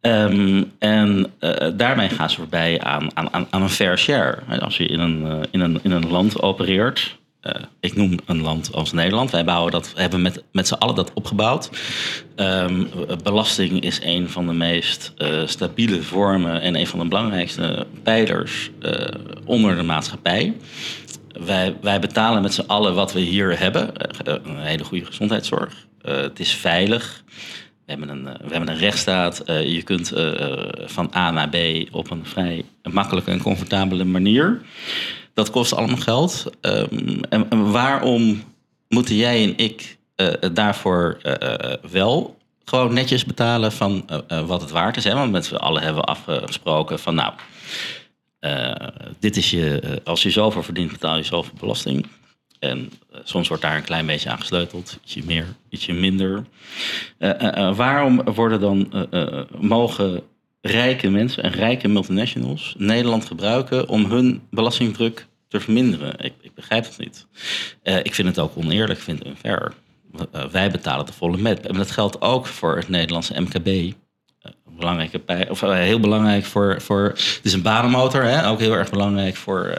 Ehm, en daarmee gaan ze voorbij aan, aan, aan, een fair share. Als je in een, in een, in een land opereert, eh, ik noem een land als Nederland. Wij bouwen dat, hebben met, met z'n allen dat opgebouwd. Ehm, belasting is een van de meest eh, stabiele vormen en een van de belangrijkste pijlers eh, onder de maatschappij. Wij, wij betalen met z'n allen wat we hier hebben. Een hele goede gezondheidszorg. Het is veilig. We hebben een, we hebben een rechtsstaat. Je kunt van A naar B op een vrij makkelijke en comfortabele manier. Dat kost allemaal geld. Ehm, en, en waarom moeten jij en ik eh, daarvoor eh, eh, wel gewoon netjes betalen van wat het waard is? Hè? Want met z'n allen hebben we afgesproken van nou, dit is je, als je zoveel verdient, betaal je zoveel belasting. En soms wordt daar een klein beetje aan gesleuteld, ietsje meer, ietsje minder. Waarom worden dan mogen rijke mensen en rijke multinationals Nederland gebruiken om hun belastingdruk te verminderen? Ik, ik begrijp het niet. Eh, ik vind het ook oneerlijk, ik vind het unfair. Uh, wij betalen de volle met. En dat geldt ook voor het Nederlandse MKB. Uh, belangrijke of, uh, heel belangrijk voor, voor. Het is een banenmotor, hè? ook heel erg belangrijk voor,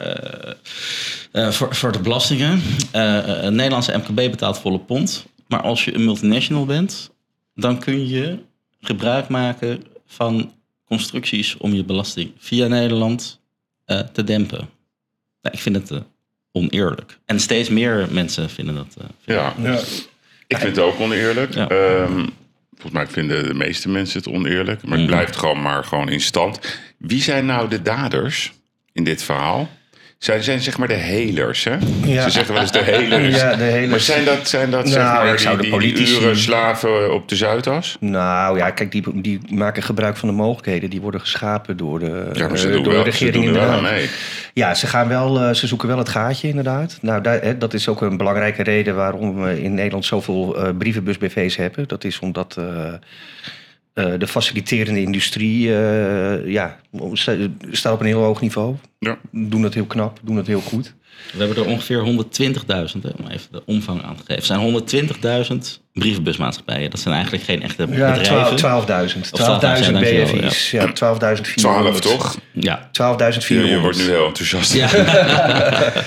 uh, voor, voor de belastingen. een Nederlandse MKB betaalt volle pond. Maar als je een multinational bent, dan kun je gebruik maken van constructies om je belasting via Nederland uh, te dempen. Nou, ik vind het uh, oneerlijk. En steeds meer mensen vinden dat. Uh, ja. ja. ik vind het ook oneerlijk. Ja. Um, volgens mij vinden de meeste mensen het oneerlijk. Maar het mm. blijft gewoon maar gewoon in stand. Wie zijn nou de daders in dit verhaal? Zij zijn zeg maar de helers, hè? Ja. Ze zeggen wel eens de [LAUGHS] helers. Ja, de helers. Maar zijn dat, zijn dat nou, zeg maar die, die, politici... die uren slaven op de Zuidas? Nou ja, kijk, die, die maken gebruik van de mogelijkheden. Die worden geschapen door de, ja, maar ze doen door wel, de regering wel mee. Ja, ze, gaan wel, ze zoeken wel het gaatje inderdaad. Nou, daar, hè, dat is ook een belangrijke reden waarom we in Nederland zoveel uh, brievenbus-BV's hebben. Dat is omdat... Uh, uh, de faciliterende industrie uh, ja, staat op een heel hoog niveau. Ja. Doen dat heel knap, doen dat heel goed. We hebben er ongeveer 120.000, om even de omvang aan te geven. Er zijn brievenbusmaatschappijen. Dat zijn eigenlijk geen echte Ja, bedrijven. 12.000. 12.000 Of 12.000, dankjewel, BFI's. Ja, 12.400. 12 toch? Ja. 12.400. Je, je wordt nu heel enthousiast. ja. [LAUGHS]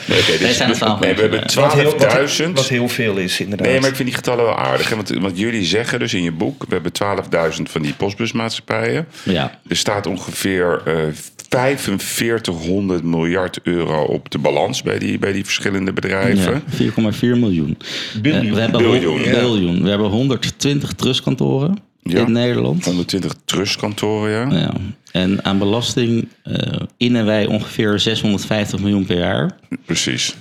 Nee, oké, dus- zijn 12.000, nee, we hebben Wat heel, wat, 12.000. wat heel veel is, inderdaad. Nee, maar ik vind die getallen wel aardig. Hè? Want, want jullie zeggen dus in je boek... we hebben 12.000 van die postbusmaatschappijen. ja. Er staat ongeveer eh 4500 miljard euro op de balans... bij die, bij die verschillende bedrijven. Ja, 4,4 miljoen. Biljoen. We hebben Biljoen, ja. biljoen. We hebben 120 trustkantoren Ja. in Nederland. 120 trustkantoren, ja. Ja. En aan belasting eh, innen wij ongeveer 650 miljoen per jaar. Precies.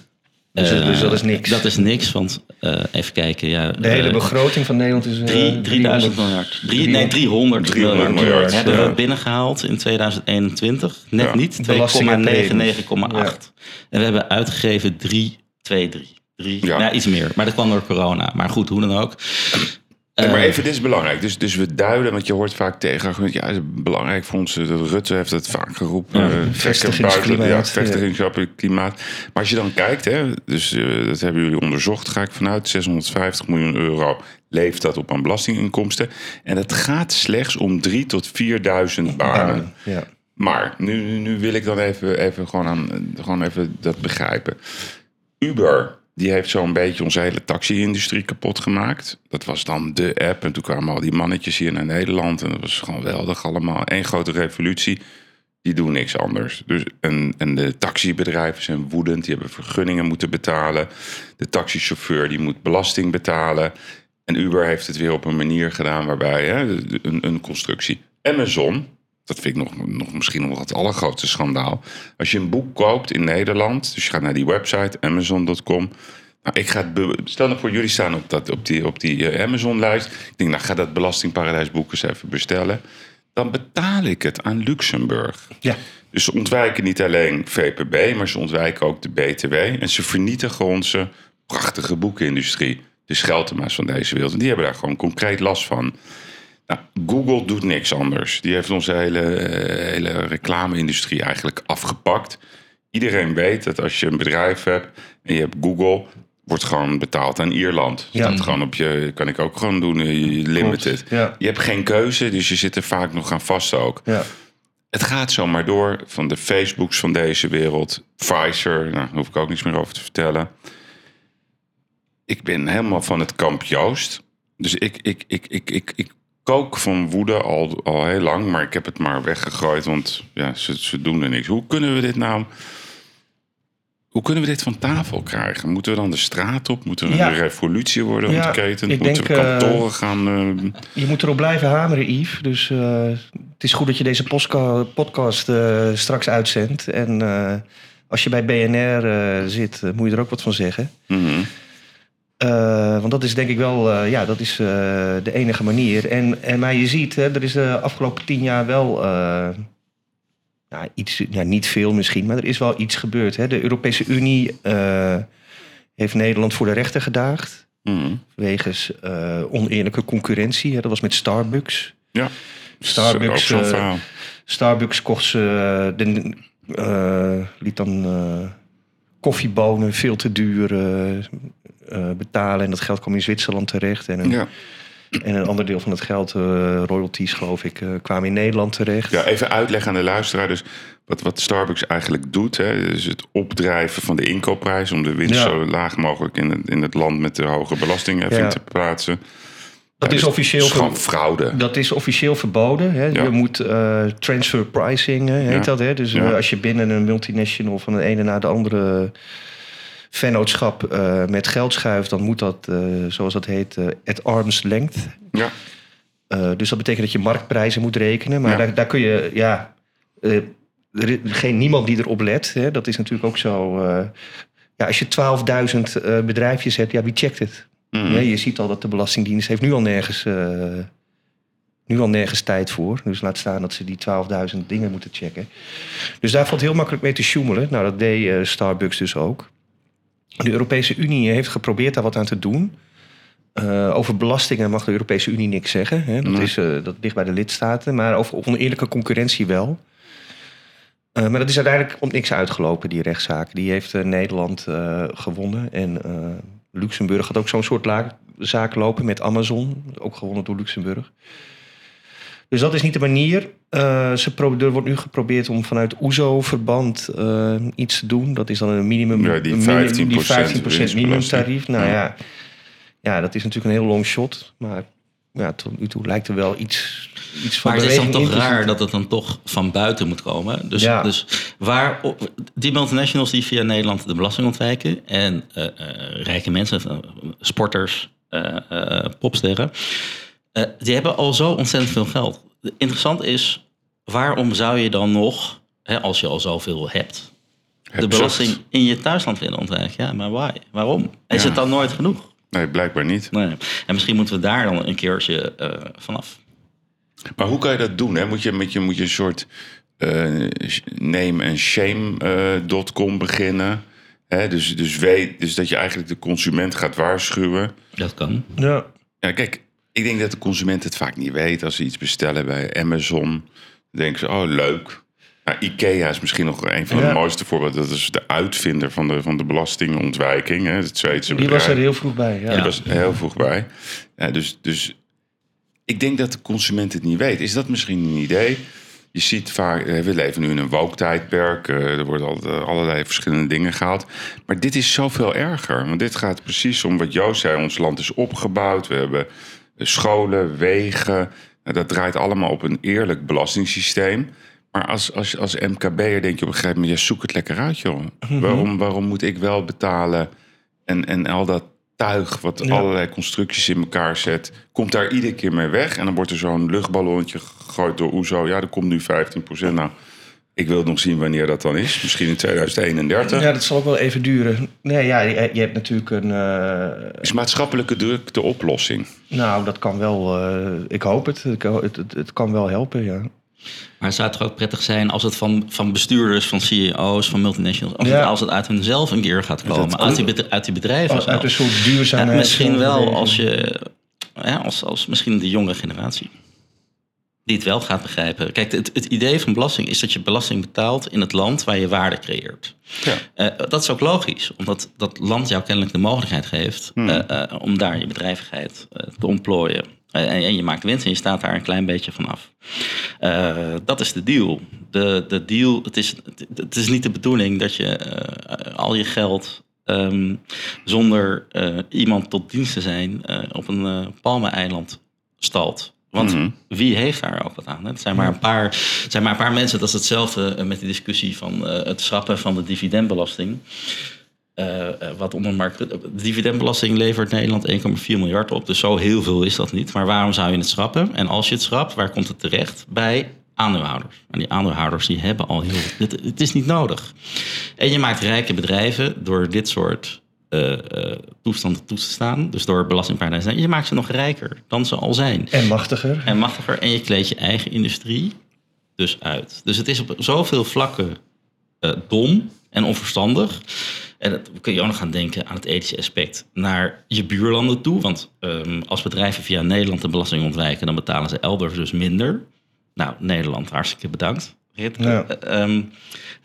Dus, Eh, dus dat is niks. Dat is niks, want eh, even kijken. Ja, de hele eh, begroting van Nederland is... eh, drie- 3000 miljard. Drie, nee, 300, 300 miljard. miljard, hebben ja. we binnengehaald in 2021. Net Ja. niet, 2,99,8. Belasting en we hebben uitgegeven 3, 2, 3. 3 Ja. ja. iets meer. Maar dat kwam door corona. Maar goed, hoe dan ook. Nee, maar Eh, even, dit is belangrijk. Dus, dus we duiden, want je hoort vaak tegen... ja, het is belangrijk voor ons. eh, dat Rutte heeft het vaak geroepen. Ja. trekken Vestigingsklimaat, Ja, klimaat. Maar als je dan kijkt, hè, dus dat hebben jullie onderzocht... ga ik vanuit 650 miljoen euro leeft dat op aan belastinginkomsten. En het gaat slechts om 3 tot 4.000 banen. Ja. Maar nu, nu- nu wil ik dan even, even, gewoon, aan, gewoon even dat begrijpen. Uber, die heeft zo'n beetje onze hele taxi-industrie kapot gemaakt. Dat was dan de app. En toen kwamen al die mannetjes hier naar Nederland. En dat was gewoon geweldig allemaal. Eén grote revolutie. Die doen niks anders. Dus, en, en de taxibedrijven zijn woedend. Die hebben vergunningen moeten betalen. De taxichauffeur die moet belasting betalen. En Uber heeft het weer op een manier gedaan waarbij hè, een, een constructie. Amazon, dat vind ik nog, nog misschien nog het allergrootste schandaal. Als je een boek koopt in Nederland, dus je gaat naar die website amazon.com. Nou, ik ga het stel nou voor, jullie staan op, dat, op die, op die eh, Amazon-lijst. Ik denk, nou ga dat belastingparadijsboek eens even bestellen. Dan betaal ik het aan Luxemburg. Ja. Dus ze ontwijken niet alleen VPB, maar ze ontwijken ook de BTW. En ze vernietigen onze prachtige boekenindustrie. De Scheltema's van deze wereld. En die hebben daar gewoon concreet last van. Nou, Google doet niks anders. Die heeft onze hele, eh, hele reclame-industrie eigenlijk afgepakt. Iedereen weet dat als je een bedrijf hebt en je hebt Google, wordt gewoon betaald aan Ierland. Ja. Staat gewoon op je, kan ik ook gewoon doen, eh, limited. Ja. Je hebt geen keuze, dus je zit er vaak nog aan vast ook. Ja. Het gaat zomaar door van de Facebooks van deze wereld. Pfizer, nou, daar hoef ik ook niets meer over te vertellen. Ik ben helemaal van het kamp Joost. Dus ik, ik, ik, ik, ik, ik kook van woede al, al heel lang. Maar ik heb het maar weggegooid, want ja, ze, ze doen er niks. Hoe kunnen we dit nou... Hoe kunnen we dit van tafel krijgen? Moeten we dan de straat op? Moeten Ja. een revolutie worden Ja, ontketend? ik Moeten denk, we eh, kantoren gaan... eh, Je moet erop blijven hameren, Yves. Dus eh, het is goed dat je deze podcast straks uitzendt. En als je bij BNR zit, moet je er ook wat van zeggen. mhm. Eh, want dat is denk ik wel, eh, ja, dat is eh, de enige manier. En, en maar je ziet, hè, er is de afgelopen tien jaar wel, eh, nou, iets, ja, niet veel misschien, maar er is wel iets gebeurd. Hè. De Europese Unie heeft Nederland voor de rechter gedaagd. Mhm. Wegens oneerlijke concurrentie. Hè. Dat was met Starbucks. Ja. Starbucks. Starbucks kocht ze, de, liet dan koffiebonen veel te duur eh, betalen. En dat geld kwam in Zwitserland terecht. En een, Ja. en een ander deel van het geld, eh, royalties geloof ik, eh, kwamen in Nederland terecht. Ja, even uitleggen aan de luisteraar. Dus wat, wat Starbucks eigenlijk doet, hè, is het opdrijven van de inkoopprijs om de winst Ja. zo laag mogelijk in het, in het land met de hoge belastingen Ja. te plaatsen. dat, Ja, is dus officieel fraude. dat is officieel verboden. Hè. Ja. Je moet transfer pricing, heet Ja. dat. Hè. Dus als je binnen een multinational van de ene naar de andere vennootschap eh, met geld schuift, dan moet dat, eh, zoals dat heet, eh, at arm's length. Ja. Dus dat betekent dat je marktprijzen moet rekenen. Maar Ja. daar, daar kun je, ja, er is geen niemand die erop let. Hè. Dat is natuurlijk ook zo. ja, als je 12.000 eh, bedrijfjes hebt, ja, wie checkt het? Mhm. Je ziet al dat de Belastingdienst heeft nu al nergens, nu al nergens tijd voor. Dus laat staan dat ze die 12.000 dingen moeten checken. Dus daar valt heel makkelijk mee te sjoemelen. Nou, dat deed Starbucks dus ook. De Europese Unie heeft geprobeerd daar wat aan te doen. Eh, over belastingen mag de Europese Unie niks zeggen. Hè? Dat, Nee. is, eh, dat ligt bij de lidstaten. Maar over oneerlijke concurrentie wel. Eh, maar dat is uiteindelijk op niks uitgelopen, die rechtszaak. Die heeft Nederland gewonnen. En Luxemburg had ook zo'n soort zaak lopen met Amazon. Ook gewonnen door Luxemburg. Dus dat is niet de manier. Eh, ze er wordt nu geprobeerd om vanuit OESO-verband eh, iets te doen. Dat is dan een minimum. Ja, die een minim- 15% die 15% winstbelasting. minimumtarief. Nou Ja. ja. ja, dat is natuurlijk een heel long shot. Maar ja, tot nu toe lijkt er wel iets, iets van Maar het is dan toch raar dat het dan toch van buiten moet komen. Dus, Ja. dus waar die multinationals die via Nederland de belasting ontwijken en eh, eh, rijke mensen, sporters, eh, eh, popsterren, eh, die hebben al zo ontzettend veel geld. Interessant is, waarom zou je dan nog, hè, als je al zoveel hebt, de belasting in je thuisland willen ontwijken? Ja, maar why? Waarom? Is Ja. het dan nooit genoeg? Nee, blijkbaar niet. Nee. En misschien moeten we daar dan een keertje eh, vanaf. Maar hoe kan je dat doen? Hè? Moet, je, moet, je, moet je een soort eh, name and shame.com beginnen? Hè? Dus, dus, weet, dus dat je eigenlijk de consument gaat waarschuwen. Dat kan. Ja. Ja, kijk, ik denk dat de consument het vaak niet weet. Als ze iets bestellen bij Amazon, denken ze, oh leuk. Nou, Ikea is misschien nog een van de Ja. mooiste voorbeelden. Dat is de uitvinder van de, van de belastingontwijking. Hè? Het Zweedse Die was er heel vroeg bij. Ja. Die was heel vroeg bij. Ja, dus, dus ik denk dat de consument het niet weet. Is dat misschien een idee? Je ziet vaak, eh, we leven nu in een woke-tijdperk. eh, Er worden al- eh, allerlei verschillende dingen gehaald. Maar dit is zoveel erger. Want dit gaat precies om wat Joost zei. Ons land is opgebouwd. We hebben scholen, wegen. Nou, dat draait allemaal op een eerlijk belastingssysteem. Maar als, als, als MKB'er denk je op een gegeven moment... Ja, zoek het lekker uit, joh. waarom, waarom moet ik wel betalen... En, en al dat tuig wat Ja. allerlei constructies in elkaar zet, komt daar iedere keer mee weg. En dan wordt er zo'n luchtballonnetje gegooid door OESO. Ja, er komt nu 15%. Nou, ik wil nog zien wanneer dat dan is. Misschien in 2031. Ja, dat zal ook wel even duren. Nee, ja, je, je hebt natuurlijk een. eh, Is maatschappelijke druk de oplossing? nou, dat kan wel. eh, ik hoop het. Ik Het, het. het kan wel helpen, ja. Maar het zou toch ook prettig zijn als het van, van bestuurders, van CEO's, van multinationals, als, Ja. het, als het uit hunzelf een keer gaat komen. dat- uit, die, uit die bedrijven. Als uit een soort duurzaamheid. Ja, misschien wel als je, ja, als, als misschien de jongere generatie. Die het wel gaat begrijpen. Kijk, het, het idee van belasting is dat je belasting betaalt in het land waar je waarde creëert. Ja. Eh, dat is ook logisch, omdat dat land jou kennelijk de mogelijkheid geeft Hmm. eh, eh, om daar je bedrijvigheid te ontplooien. En, en je maakt winst en je staat daar een klein beetje vanaf. Eh dat is de deal. De, de deal, het is, het, is niet de bedoeling dat je al je geld ehm, zonder iemand tot dienst te zijn op een palmeneiland stalt. Want Mhm. wie heeft daar ook wat aan? Het zijn maar een paar, het zijn maar een paar mensen. Dat is hetzelfde eh, met die discussie van eh, het schrappen van de dividendbelasting. Eh, wat onder Mark Rutte- De dividendbelasting levert Nederland 1,4 miljard op. Dus zo heel veel is dat niet. Maar waarom zou je het schrappen? En als je het schrapt, waar komt het terecht? Bij aandeelhouders. En die aandeelhouders die hebben al heel... Het, het is niet nodig. En je maakt rijke bedrijven door dit soort eh, eh, toestanden toe te staan. Dus door belastingparadijzen. Je maakt ze nog rijker dan ze al zijn. En machtiger. En machtiger. En je kleedt je eigen industrie dus uit. Dus het is op zoveel vlakken eh, dom en onverstandig. En dat kun je ook nog gaan denken aan het ethische aspect naar je buurlanden toe. Want ehm, als bedrijven via Nederland de belasting ontwijken, dan betalen ze elders dus minder. Nou, Nederland, hartstikke bedankt. Rit. Ja. Eh, ehm,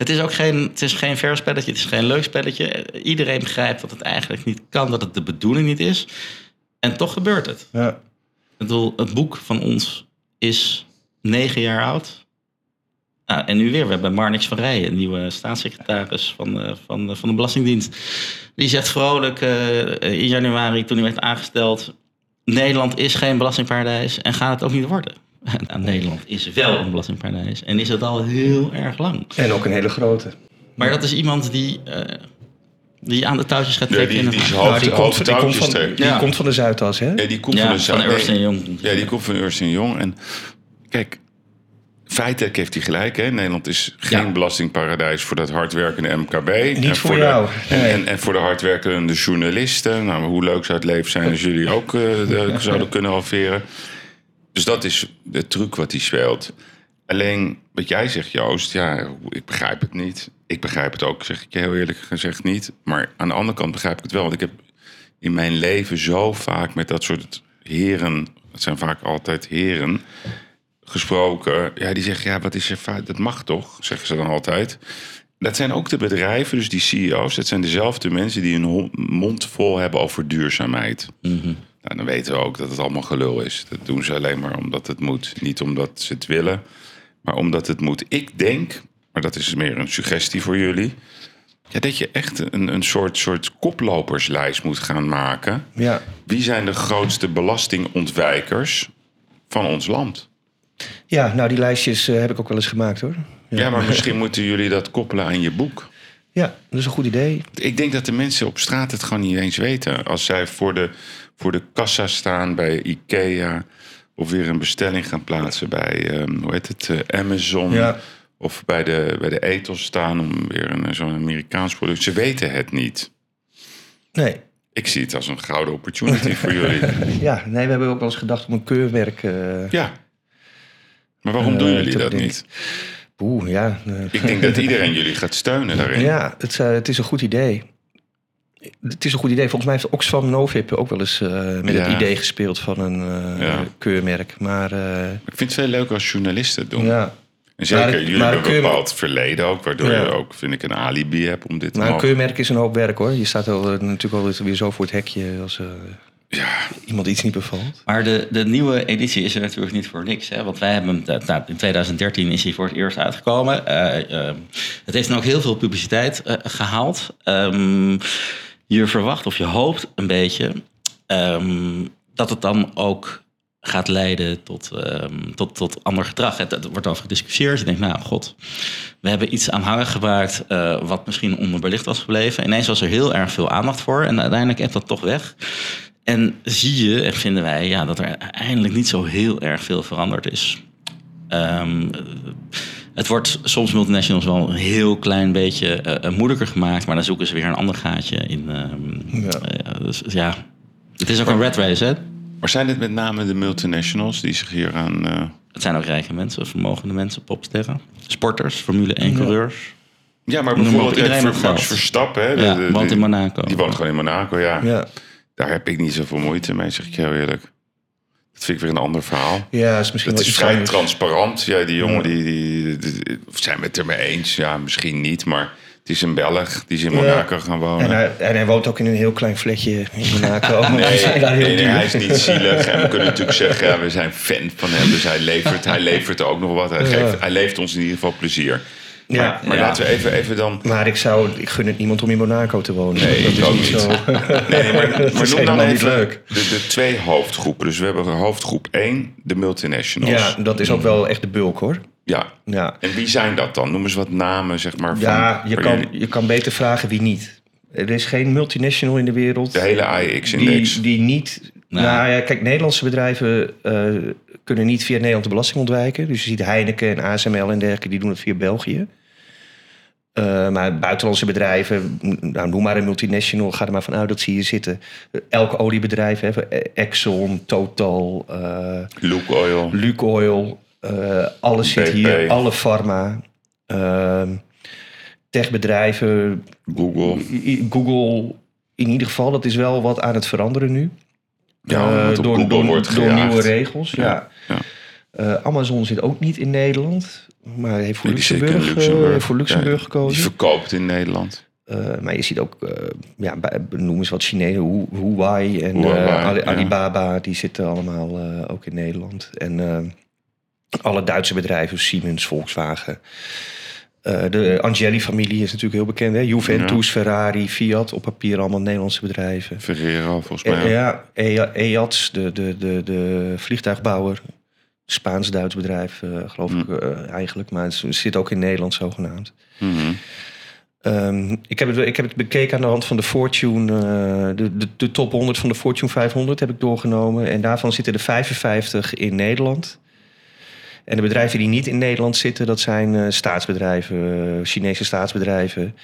het is ook geen, het is geen fair spelletje, het is geen leuk spelletje. Eh, Iedereen begrijpt dat het eigenlijk niet kan, dat het de bedoeling niet is. En toch gebeurt het. Ja. Ik bedoel, het boek van ons is negen jaar oud. Nou, en nu weer, we hebben Marnix van Rijen, nieuwe staatssecretaris van, eh, van, van de Belastingdienst. Die zegt vrolijk eh, in januari, toen hij werd aangesteld... Nederland is geen belastingparadijs en gaat het ook niet worden. [LAUGHS] Nou, Nederland is wel een belastingparadijs en is het al heel erg lang. En ook een hele grote. Maar dat is iemand die, eh, die aan de touwtjes gaat Ja, trekken. die, in die een- is Nou, die komt, die komt hoofdtouwtjes van, trekt. die Ja. komt van de Zuidas, hè? Ja, die komt ja, van de van Zuid- Ernst nee. Young. Ja, die komt van Ernst Jong. En kijk, feitelijk heeft hij gelijk. Hè? Nederland is geen Ja. belastingparadijs voor dat hardwerkende MKB. En Niet voor de- jou, En, nee. en, en voor de hardwerkende journalisten. Nou, hoe leuk zou het leven zijn als jullie ook eh, de- [LAUGHS] zouden kunnen halveren. Dus dat is de truc wat hij speelt. Alleen wat jij zegt, Joost, ja, ik begrijp het niet. Ik begrijp het ook, zeg ik je heel eerlijk gezegd niet. Maar aan de andere kant begrijp ik het wel. Want ik heb in mijn leven zo vaak met dat soort heren, het zijn vaak altijd heren, gesproken. Ja, die zeggen, ja, wat is je fout? Dat mag toch, zeggen ze dan altijd. Dat zijn ook de bedrijven, dus die CEO's. Dat zijn dezelfde mensen die hon- mond vol hebben over duurzaamheid. Nou, dan weten we ook dat het allemaal gelul is. Dat doen ze alleen maar omdat het moet. Niet omdat ze het willen, maar omdat het moet. Ik denk, maar dat is meer een suggestie voor jullie. Ja, dat je echt een, een soort, soort koploperslijst moet gaan maken. Ja. Wie zijn de grootste belastingontwijkers van ons land? ja, nou die lijstjes eh, heb ik ook wel eens gemaakt hoor. Ja, maar misschien moeten jullie dat koppelen aan je boek. Ja, dat is een goed idee. Ik denk dat de mensen op straat het gewoon niet eens weten. Als zij voor de, voor de kassa staan bij Ikea... of weer een bestelling gaan plaatsen bij, ehm, hoe heet het, eh, Amazon... Ja. of bij de, bij de ethos staan om weer een, zo'n Amerikaans product. Ze weten het niet. Nee. Ik zie het als een gouden opportunity voor jullie. [LAUGHS] Ja, nee, we hebben ook wel eens gedacht om een keurmerk. eh Ja. Maar waarom Eh, doen jullie dat bedenken. niet? Oeh, ja. eh, Ik denk dat iedereen jullie gaat steunen daarin. Ja, het, eh, het is een goed idee. Het is een goed idee. Volgens mij heeft Oxfam Novib ook wel eens eh, met Ja. het idee gespeeld van een eh, Ja. keurmerk. Maar eh, Ik vind het veel leuker als journalisten het doen. ja, En zeker, Maar- jullie maar hebben een bepaald verleden ook, waardoor Ja. je ook, vind ik, een alibi hebt om dit te maar een keurmerk is een hoop werk hoor. Je staat al, natuurlijk altijd weer zo voor het hekje als eh, Ja, iemand iets niet bevalt. Maar de, de nieuwe editie is er natuurlijk niet voor niks. Hè? Want wij hebben hem, nou, in 2013 is hij voor het eerst uitgekomen. Het heeft dan ook heel veel publiciteit eh, gehaald. Ehm, je verwacht of je hoopt een beetje ehm, dat het dan ook gaat leiden tot, ehm, tot, tot ander gedrag. Het, wordt over gediscussieerd. Je denkt, nou god, we hebben iets aanhangig gemaakt eh, wat misschien onderbelicht was gebleven. Ineens was er heel erg veel aandacht voor en uiteindelijk heeft dat toch weg. En zie je, en vinden wij, ja, dat er eindelijk niet zo heel erg veel veranderd is. Ehm, het wordt soms multinationals wel een heel klein beetje eh, moeilijker gemaakt, maar dan zoeken ze weer een ander gaatje in. ehm, Ja. eh, dus, ja, het is ook een red race, hè? maar zijn het met name de multinationals die zich hier aan... eh, Het zijn ook rijke mensen, vermogende mensen, popsterren, sporters, Formule 1-coureurs. Ja, maar Noem maar bijvoorbeeld iedereen Max geld. Verstappen. Hè, Ja, de- de- woont die- in Monaco. Die woont gewoon in Monaco, ja. Ja, Daar heb ik niet zoveel moeite mee, zeg ik heel eerlijk. Dat vind ik weer een ander verhaal. ja is misschien Het is vrij anders. transparant. Ja, die jongen, die, die, die- zijn we het ermee eens? Ja, misschien niet, maar het is een Belg. Die is in Ja. Monaco gaan wonen. En hij, en hij woont ook in een heel klein flatje in Monaco. [LAUGHS] die Nee, duur. hij is niet zielig. En we kunnen natuurlijk zeggen, ja, we zijn fan van hem. Dus hij levert, hij levert ook nog wat. Hij, Ja. geeft, hij levert ons in ieder geval plezier. Ja, maar maar ja. laten we even, even dan... Maar ik, zou, ik gun het niemand om in Monaco te wonen. Nee, dat ik is ook niet zo. Nee, nee, maar, [LAUGHS] maar is noem dan even leuk. De, de twee hoofdgroepen. Dus we hebben hoofdgroep 1, de multinationals. Ja, dat is ook wel echt de bulk hoor. Ja. Ja, En wie zijn dat dan? Noem eens wat namen, zeg maar. Van, ja je, kan, je kan beter vragen wie niet. Er is geen multinational in de wereld De hele AIX-index. die, die niet... Nou. Nou ja, kijk, Nederlandse bedrijven eh, kunnen niet via Nederland de belasting ontwijken. Dus je ziet Heineken en ASML en dergelijke, die doen het via België. Eh, maar buitenlandse bedrijven, nou, noem maar een multinational, ga er maar vanuit dat zie je zitten. Elk oliebedrijf, hè, Exxon, Total, eh Luke Oil. Lukoil, eh alles zit hier, alle pharma, ehm, techbedrijven, Google. Google. In ieder geval, dat is wel wat aan het veranderen nu. Ja, Eh, door, door, door nieuwe regels. Ja. ja. Eh, Amazon zit ook niet in Nederland, maar heeft voor Nee, Luxemburg, eh, Luxemburg. voor Luxemburg Ja, gekozen. Die verkoopt in Nederland. Eh, maar je ziet ook, eh, ja, noem eens wat Chinezen, Hu- Huawei en Huawei, Ali- ja. Alibaba, die zitten allemaal ook in Nederland. En alle Duitse bedrijven, Siemens, Volkswagen. De Angeli-familie is natuurlijk heel bekend. Hè? Juventus, Ferrari, Fiat, op papier allemaal Nederlandse bedrijven. Ferrero, volgens mij. ja, EA- EATS, de, de, de, de vliegtuigbouwer. Spaans-Duits bedrijf, eh, geloof ik eh, eigenlijk. Maar het zit ook in Nederland zogenaamd. Mhm. Ehm, ik, heb het, ik heb het bekeken aan de hand van de Fortune, eh, de, de, de top 100 van de Fortune 500 heb ik doorgenomen. En daarvan zitten er 55 in Nederland. En de bedrijven die niet in Nederland zitten, dat zijn staatsbedrijven, Chinese staatsbedrijven.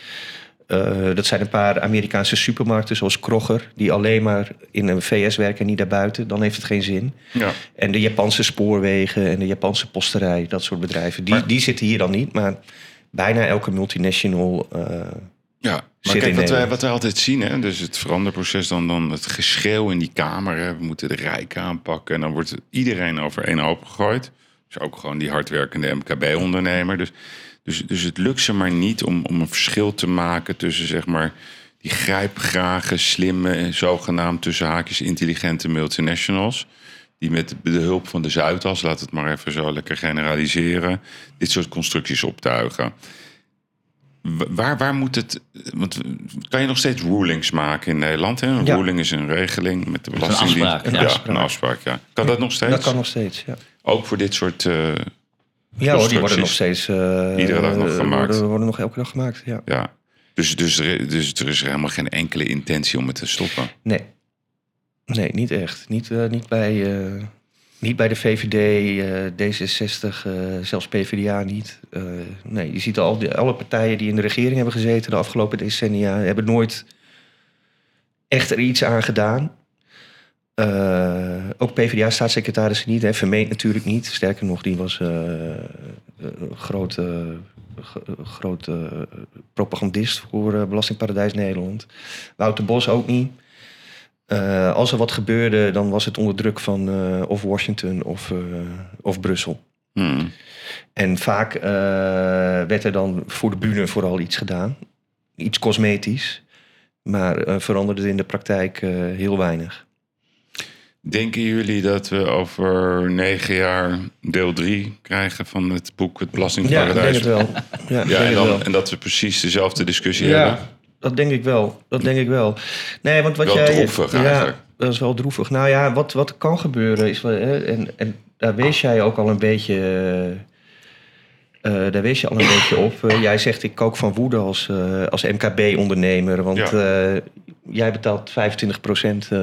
Eh, dat zijn een paar Amerikaanse supermarkten zoals Kroger, die alleen maar in een VS werken en niet daarbuiten. Dan heeft het geen zin. Ja. En de Japanse spoorwegen en de Japanse posterij, dat soort bedrijven, die, Maar- die zitten hier dan niet. Maar bijna elke multinational. eh, Ja, maar Zit kijk, in wat wij, wat wij altijd zien, hè, dus het veranderproces, dan, dan het geschreeuw in die kamer. Hè, we moeten de rijken aanpakken. En dan wordt iedereen over één hoop gegooid. Dus ook gewoon die hardwerkende MKB-ondernemer. Dus, dus, dus het lukt ze maar niet om, om een verschil te maken tussen zeg maar, die grijpgrage, slimme, zogenaamd tussen haakjes intelligente multinationals. Die met de hulp van de Zuidas, laat het maar even zo lekker generaliseren, dit soort constructies optuigen. Wa- Waar, waar moet het. Want kan je nog steeds rulings maken in Nederland? Hè? Een Ja. ruling is een regeling met de Belastingdienst. afspraak, ja, ja. een afspraak, ja. Kan dat nog steeds? Dat kan nog steeds, ja. Ook voor dit soort. eh, Ja hoor, die worden nog steeds... eh, Iedere dag nog eh, gemaakt. Worden, worden nog elke dag gemaakt, ja. ja. Dus, dus, er, dus er is helemaal geen enkele intentie om het te stoppen. Nee. Nee, niet echt. Niet, eh, niet, bij, niet bij de VVD, eh, D66, eh, zelfs PvdA niet. Nee, je ziet al die, alle partijen die in de regering hebben gezeten de afgelopen decennia... hebben nooit echt er iets aan gedaan. Eh, ook PvdA-staatssecretaris niet, hè, Vermeend natuurlijk niet. Sterker nog, die was eh, een grote, grote propagandist voor eh, Belastingparadijs Nederland. Wouter Bos ook niet. Eh, als er wat gebeurde, dan was het onder druk van eh, of Washington of, eh, of Brussel. Hmm. En vaak eh, werd er dan voor de bühne vooral iets gedaan. Iets cosmetisch. Maar eh, veranderde het in de praktijk eh, heel weinig. Denken jullie dat we over negen jaar deel drie krijgen van het boek Het Ja, ik denk Belastingparadijs? het wel. [LAUGHS] Ja, ik Ja, denk en, dan, wel. en dat we precies dezelfde discussie hebben? Ja, dat denk ik wel. Dat denk ik wel. Nee, want wat Wel jij... droevig ja, eigenlijk. dat is wel droevig. Nou ja, wat, wat kan gebeuren is... En, en daar wees jij ook al een beetje... eh, daar wees je al een beetje op. Eh, jij zegt, ik kook van woede als, eh, als MKB-ondernemer. Want eh, jij betaalt 25% eh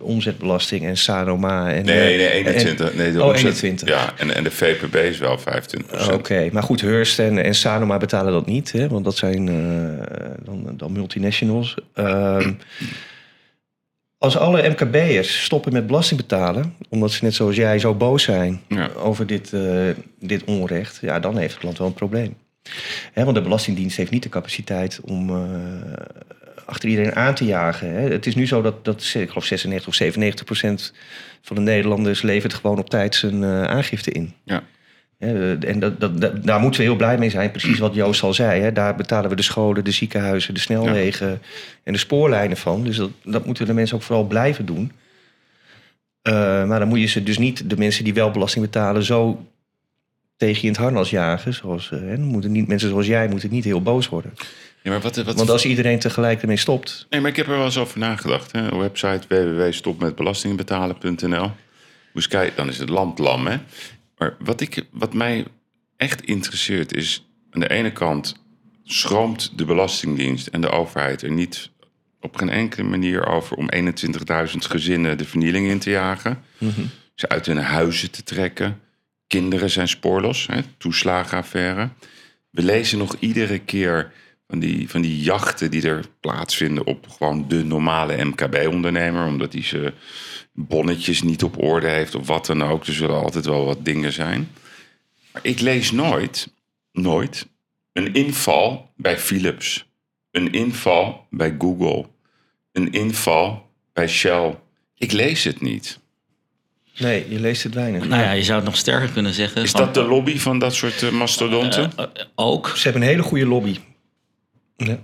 omzetbelasting en Sanoma. En, Nee, eh, nee, 21. nee, de oh, omzet- 21. Ja, en, en de VPB is wel 25% Oké, maar goed, Hearst en, en Sanoma betalen dat niet, hè, want dat zijn eh, dan, dan multinationals. Ehm, als alle MKB'ers stoppen met belasting betalen, omdat ze net zoals jij zo boos zijn Ja. over dit, eh, dit onrecht, ja, dan heeft het land wel een probleem. Hè, want de Belastingdienst heeft niet de capaciteit om achter iedereen aan te jagen. Hè. Het is nu zo dat, dat ik geloof 96 of 97 procent van de Nederlanders levert gewoon op tijd zijn eh, aangifte in. Ja. Hè, en dat, dat, dat- daar moeten we heel blij mee zijn. Precies wat Joost al zei. Hè. Daar betalen we de scholen, de ziekenhuizen, de snelwegen en de spoorlijnen van. Dus dat, dat moeten de mensen ook vooral blijven doen. Eh, maar dan moet je ze dus niet, de mensen die wel belasting betalen, zo tegen je in het harnas jagen. Zoals, eh, hè. Moeten niet, mensen zoals jij moeten niet heel boos worden. Ja, maar wat, wat, Want als iedereen tegelijk ermee stopt. Nee, maar ik heb er wel eens over nagedacht. Hè. Website www.stopmetbelastingbetalen.nl. Moest kijken, dan is het land lam, hè. Maar wat, ik, wat mij echt interesseert is... aan de ene kant schroomt de Belastingdienst en de overheid er niet op geen enkele manier over... om 21.000 gezinnen de vernieling in te jagen. Ze uit hun huizen te trekken. Kinderen zijn spoorlos, hè, toeslagenaffaire. We lezen nog iedere keer van die, van die jachten die er plaatsvinden op gewoon de normale MKB-ondernemer. Omdat hij zijn bonnetjes niet op orde heeft of wat dan ook. Er zullen altijd wel wat dingen zijn. Maar ik lees nooit, nooit, een inval bij Philips. Een inval bij Google. Een inval bij Shell. Ik lees het niet. Nee, je leest het weinig. Nou ja, je zou het nog sterker kunnen zeggen. Is van- dat de lobby van dat soort eh, mastodonten? Eh, eh, ook. Ze hebben een hele goede lobby. Ja.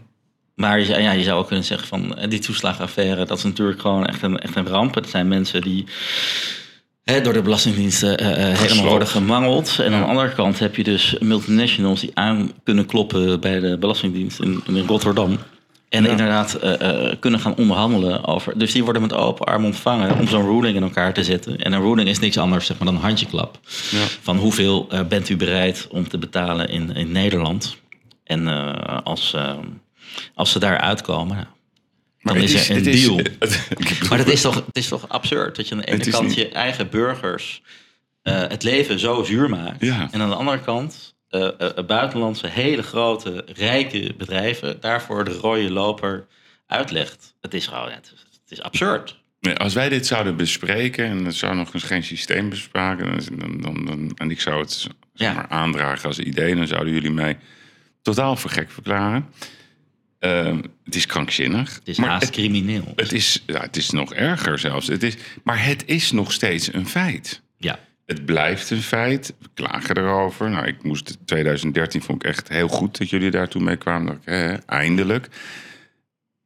Maar je, zou- ja, je zou ook kunnen zeggen van eh, die toeslagenaffaire, dat is natuurlijk gewoon echt een, echt een ramp. Het zijn mensen die hè, door de Belastingdiensten eh, eh, helemaal worden gemangeld. En aan de andere kant heb je dus multinationals die aan kunnen kloppen bij de Belastingdienst in, in Rotterdam. En inderdaad kunnen gaan onderhandelen over. Dus die worden met open arm ontvangen om zo'n ruling in elkaar te zetten. En een ruling is niks anders zeg maar, dan een handjeklap. Ja. Van hoeveel bent u bereid om te betalen in, in Nederland? En eh, als, eh, als ze daar uitkomen, nou, dan is er een is- deal. [LAUGHS] het- Maar het is, toch, het is toch absurd dat je aan de ene kant niet- je eigen burgers eh, het leven zo zuur maakt. Ja. En aan de andere kant eh, eh, buitenlandse, hele grote, rijke bedrijven daarvoor de rode loper uitlegt. Het is gewoon, het, is, het is absurd. Nee, als wij dit zouden bespreken en het zou nog eens geen systeem bespraken, dan, dan, dan, en ik zou het zeg Ja. maar, aandragen als idee, dan zouden jullie mij totaal voor gek verklaren. Ehm, het is krankzinnig. Het is maar haast het, crimineel. het is, ja, het is nog erger zelfs. Het is, maar het is nog steeds een feit. Ja. Het blijft een feit. We klagen erover. Nou, ik moest 2013 vond ik echt heel goed dat jullie daartoe mee kwamen. Dat ik, hè, eindelijk.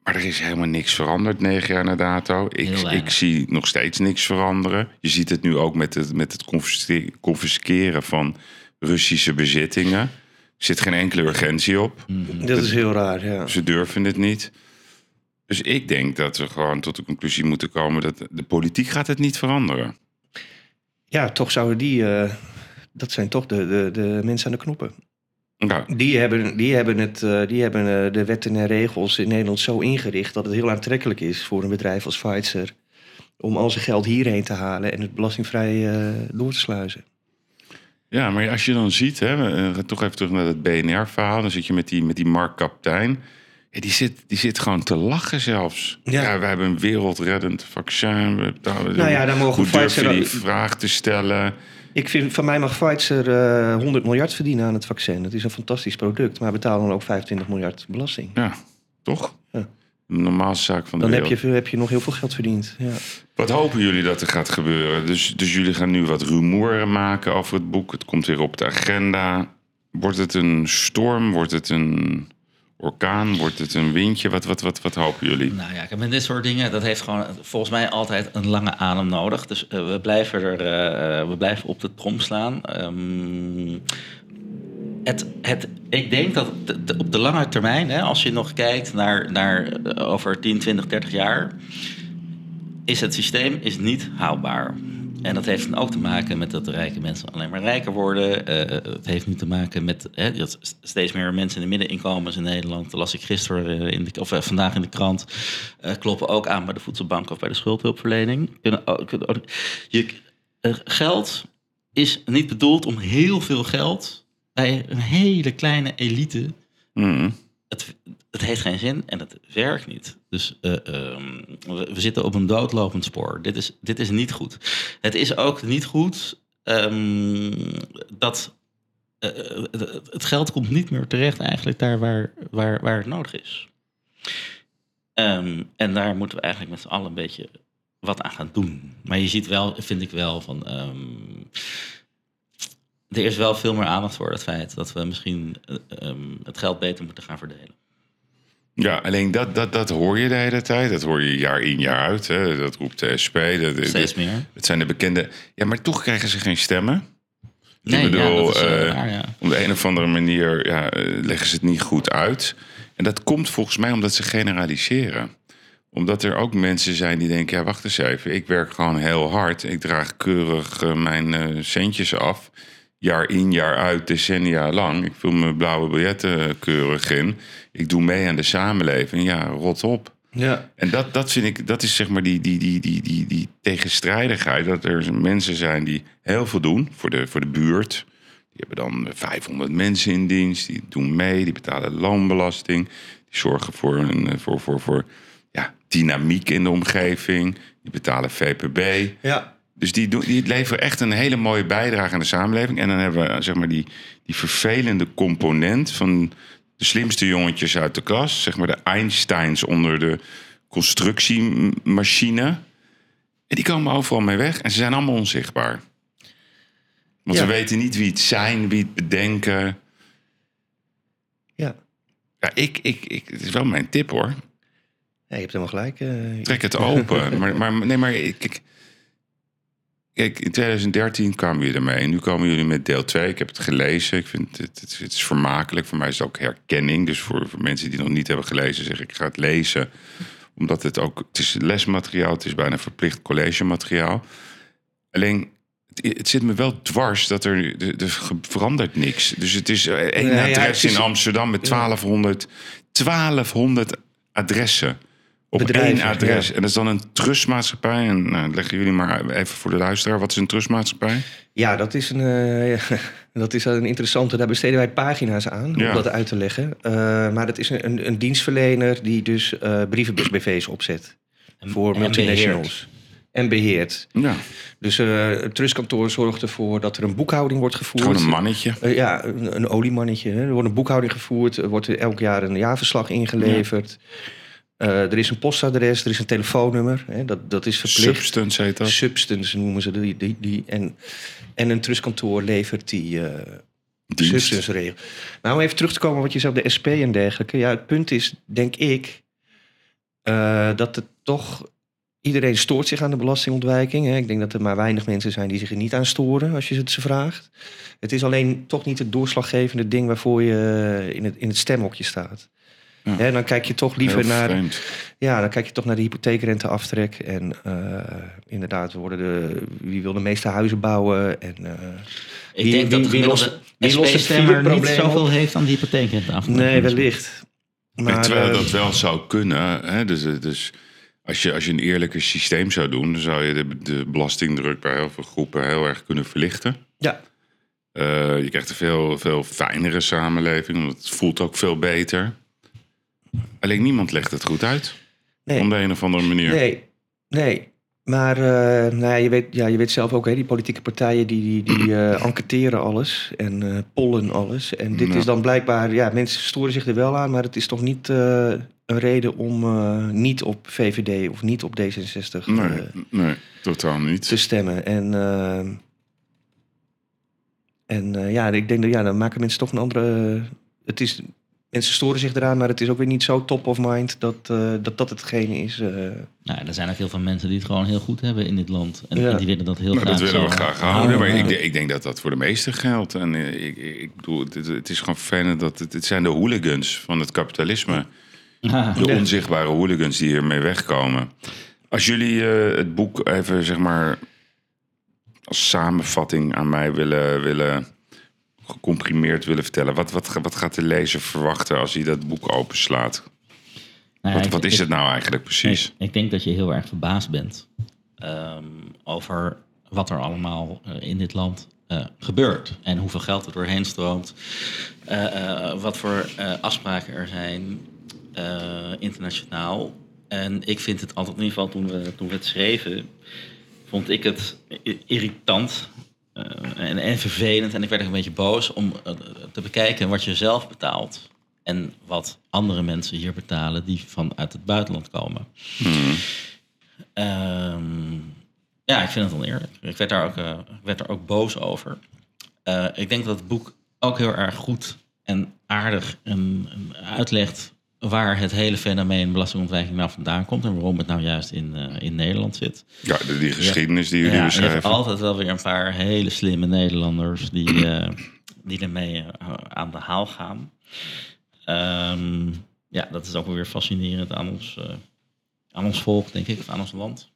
Maar er is helemaal niks veranderd negen jaar na dato. Ik, ik zie nog steeds niks veranderen. Je ziet het nu ook met het, met het confisceren van Russische bezittingen. Er zit geen enkele urgentie op. Dat is heel raar, ja. Ze durven het niet. Dus ik denk dat we gewoon tot de conclusie moeten komen dat de politiek gaat het niet veranderen. Ja, toch zouden die... eh, dat zijn toch de, de, de mensen aan de knoppen. Ja, Die hebben, die hebben, het, eh, die hebben eh, de wetten en regels in Nederland zo ingericht... dat het heel aantrekkelijk is voor een bedrijf als Pfizer... om al zijn geld hierheen te halen en het belastingvrij door te sluizen. Ja maar als je dan ziet, hè, gaan toch even terug naar het BNR-verhaal. Dan zit je met die, met die Mark Kaptein. Ja, die, zit, die zit gewoon te lachen zelfs. Ja, Ja. we hebben een wereldreddend vaccin. We betalen- Nou ja, daar mogen Pfizer- die vraag te stellen? Ik vind, van mij mag Pfizer eh 100 miljard verdienen aan het vaccin. Het is een fantastisch product, maar betalen dan ook 25 miljard belasting. Ja, toch? Normaalste zaak van de Dan heb wereld. je, heb je nog heel veel geld verdiend. Ja. Wat hopen jullie dat er gaat gebeuren? Dus, dus jullie gaan nu wat rumoeren maken over het boek. Het komt weer op de agenda. Wordt het een storm? Wordt het een orkaan? Wordt het een windje? Wat, wat, wat, wat hopen jullie? Nou ja, met dit soort dingen, dat heeft gewoon volgens mij altijd een lange adem nodig. Dus eh, we, blijven er, eh, we blijven op de trom slaan. Ehm, het, het, ik denk dat op de lange termijn, hè, als je nog kijkt naar, naar eh, over 10, 20, 30 jaar, is het systeem is niet haalbaar. En dat heeft dan ook te maken met dat de rijke mensen alleen maar rijker worden. Eh, het heeft nu te maken met hè, dat st- steeds meer mensen in de middeninkomens in Nederland. Las ik gisteren eh, in de, of eh, vandaag in de krant. eh, kloppen ook aan bij de voedselbank of bij de schuldhulpverlening. Je, eh, geld is niet bedoeld om heel veel geld bij een hele kleine elite Mhm. het, het heeft geen zin en het werkt niet. Dus eh, ehm, we, we zitten op een doodlopend spoor. Dit is, dit is niet goed. Het is ook niet goed ehm, dat eh, het, het geld komt niet meer terecht eigenlijk daar waar, waar, waar het nodig is. Ehm, en daar moeten we eigenlijk met z'n allen een beetje wat aan gaan doen. Maar je ziet wel, vind ik wel, van... er is wel veel meer aandacht voor het feit dat we misschien eh, ehm, het geld beter moeten gaan verdelen. Ja, alleen dat, dat, dat hoor je de hele tijd. Dat hoor je jaar in jaar uit. Hè. Dat roept de SP. Dat, Steeds meer. het zijn de bekende... Ja, maar toch krijgen ze geen stemmen. Nee, ik bedoel, ja, dat is wel eh, waar, ja. Op de een of andere manier ja, eh, leggen ze het niet goed uit. En dat komt volgens mij omdat ze generaliseren. Omdat er ook mensen zijn die denken... ja, wacht eens even, ik werk gewoon heel hard. Ik draag keurig eh, mijn eh, centjes af. Jaar in, jaar uit, decennia lang. Ik vul mijn blauwe biljetten keurig in. Ik doe mee aan de samenleving. Ja, rot op. Ja. En dat, dat vind ik, dat is zeg maar die, die, die, die, die, die tegenstrijdigheid. Dat er mensen zijn die heel veel doen voor de, voor de buurt. Die hebben dan 500 mensen in dienst. Die doen mee, die betalen loonbelasting. Die zorgen voor, een, voor, voor, voor ja, dynamiek in de omgeving. Die betalen VPB. ja. Dus die, die leveren echt een hele mooie bijdrage aan de samenleving. En dan hebben we zeg maar, die, die vervelende component van de slimste jongetjes uit de klas. Zeg maar de Einsteins onder de constructiemachine. En die komen overal mee weg. En ze zijn allemaal onzichtbaar. Want Ja. ze weten niet wie het zijn, wie het bedenken. ja. Ja, ik, ik, ik, het is wel mijn tip hoor. Ja, je hebt helemaal gelijk. eh. Trek het open. [LAUGHS] maar, maar, nee, maar ik, ik- Kijk, in 2013 kwamen jullie ermee. Nu komen jullie met deel 2. Ik heb het gelezen. Ik vind het, het, het is vermakelijk. Voor mij is het ook herkenning. Dus voor, voor mensen die nog niet hebben gelezen, zeg ik, ga het lezen. Omdat het ook, het is lesmateriaal. Het is bijna verplicht collegemateriaal. Alleen, het, het zit me wel dwars dat er, er, er verandert niks. Dus het is eh, één Nee, adres is- in Amsterdam met 1200, 1200 adressen. Op Bedrijven, één adres. ja. En dat is dan een trustmaatschappij. En nou, leggen jullie maar even voor de luisteraar. Wat is een trustmaatschappij? Ja, dat is een, eh, [LAUGHS] dat is een interessante. Daar besteden wij pagina's aan Ja. om dat uit te leggen. Eh, maar dat is een, een, een dienstverlener die dus eh brievenbus-BV's opzet En- voor en multinationals. En beheert. Ja, Dus eh, het trustkantoor zorgt ervoor dat er een boekhouding wordt gevoerd. gewoon een mannetje. Ja, een, een oliemannetje. Hè. Er wordt een boekhouding gevoerd. Er wordt elk jaar een jaarverslag ingeleverd. Eh, er is een postadres, er is een telefoonnummer. Hè. Dat, dat is verplicht. Substance heet dat. Substance noemen ze die. die, die. En, en een trustkantoor levert die Dienst. substance regel. Nou, om even terug te komen wat je zei op de SP en dergelijke. Ja, het punt is, denk ik... Eh, dat het toch... Iedereen stoort zich aan de belastingontwijking. Hè. Ik denk dat er maar weinig mensen zijn die zich er niet aan storen als je het ze vraagt. Het is alleen toch niet het doorslaggevende ding waarvoor je in het, in het stemhokje staat. Ja. Hè, dan kijk je toch liever Heel naar, vreemd. ja, dan kijk je toch naar de hypotheekrenteaftrek. En eh, inderdaad, worden de, wie wil de meeste huizen bouwen? En, eh, Ik Wie- denk wie- dat de wie lost- gemiddelde wie lost het SP-stemmer niet zoveel op? heeft aan die hypotheekrente nee, wellicht. Maar, Terwijl eh, dat wel zou kunnen. Hè? Dus, dus als, je, als je een eerlijker systeem zou doen, dan zou je de, de belastingdruk bij heel veel groepen heel erg kunnen verlichten. ja, Eh, je krijgt een veel, veel fijnere samenleving, want het voelt ook veel beter. Alleen niemand legt het goed uit. nee. Op de een of andere manier. Nee, nee. Maar eh, nou ja, je, weet, ja, je weet zelf ook, hè, die politieke partijen die, die, die eh, [CLEARS THROAT] enquêteren alles en eh, pollen alles. En dit is dan blijkbaar, ja, mensen storen zich er wel aan, maar het is toch niet een reden om niet op VVD of niet op D66 Nee, nee, totaal niet. te stemmen. En, en ja, ik denk dat ja, dan maken mensen toch een andere. Het is, mensen storen zich eraan, maar het is ook weer niet zo top of mind dat eh, dat, dat hetgene is. eh, Nou, er zijn ook heel veel mensen die het gewoon heel goed hebben in dit land. En, Ja. en die willen dat heel Maar graag dat willen we graag houden. Maar Ja. ik, denk- ik denk dat dat voor de meesten geldt. En eh, ik, ik bedoel, het, het is gewoon vervelend dat het, het zijn de hooligans van het kapitalisme. Ja. De onzichtbare hooligans die hiermee wegkomen. Als jullie eh, het boek even, zeg maar, als samenvatting aan mij willen, willen gecomprimeerd willen vertellen. Wat, wat, wat gaat de lezer verwachten als hij dat boek openslaat? Nou ja, Wat, ik- is ik- het nou eigenlijk precies? Ik, ik denk dat je heel erg verbaasd bent ehm, over wat er allemaal eh, in dit land eh, gebeurt. En hoeveel geld er doorheen stroomt. eh, wat voor afspraken er zijn internationaal. En ik vind het altijd, in ieder geval toen we, toen we het schreven, vond ik het irritant. Eh, en, en vervelend. En ik werd ook een beetje boos om eh, te bekijken wat je zelf betaalt. En wat andere mensen hier betalen die vanuit het buitenland komen. Hmm. Ehm, ja, ik vind het oneerlijk. Ik werd daar ook, ik werd daar ook boos over. Ik denk dat het boek ook heel erg goed en aardig en, en uitlegt waar het hele fenomeen belastingontwijking nou vandaan komt en waarom het nou juist in, eh, in Nederland zit. Ja, de- die geschiedenis die jullie Ja, en je hebt beschrijven. altijd wel weer een paar hele slimme Nederlanders die, eh, die ermee eh, aan de haal gaan. Ehm, ja, dat is ook wel weer fascinerend aan ons, aan ons volk, denk ik, of aan ons land.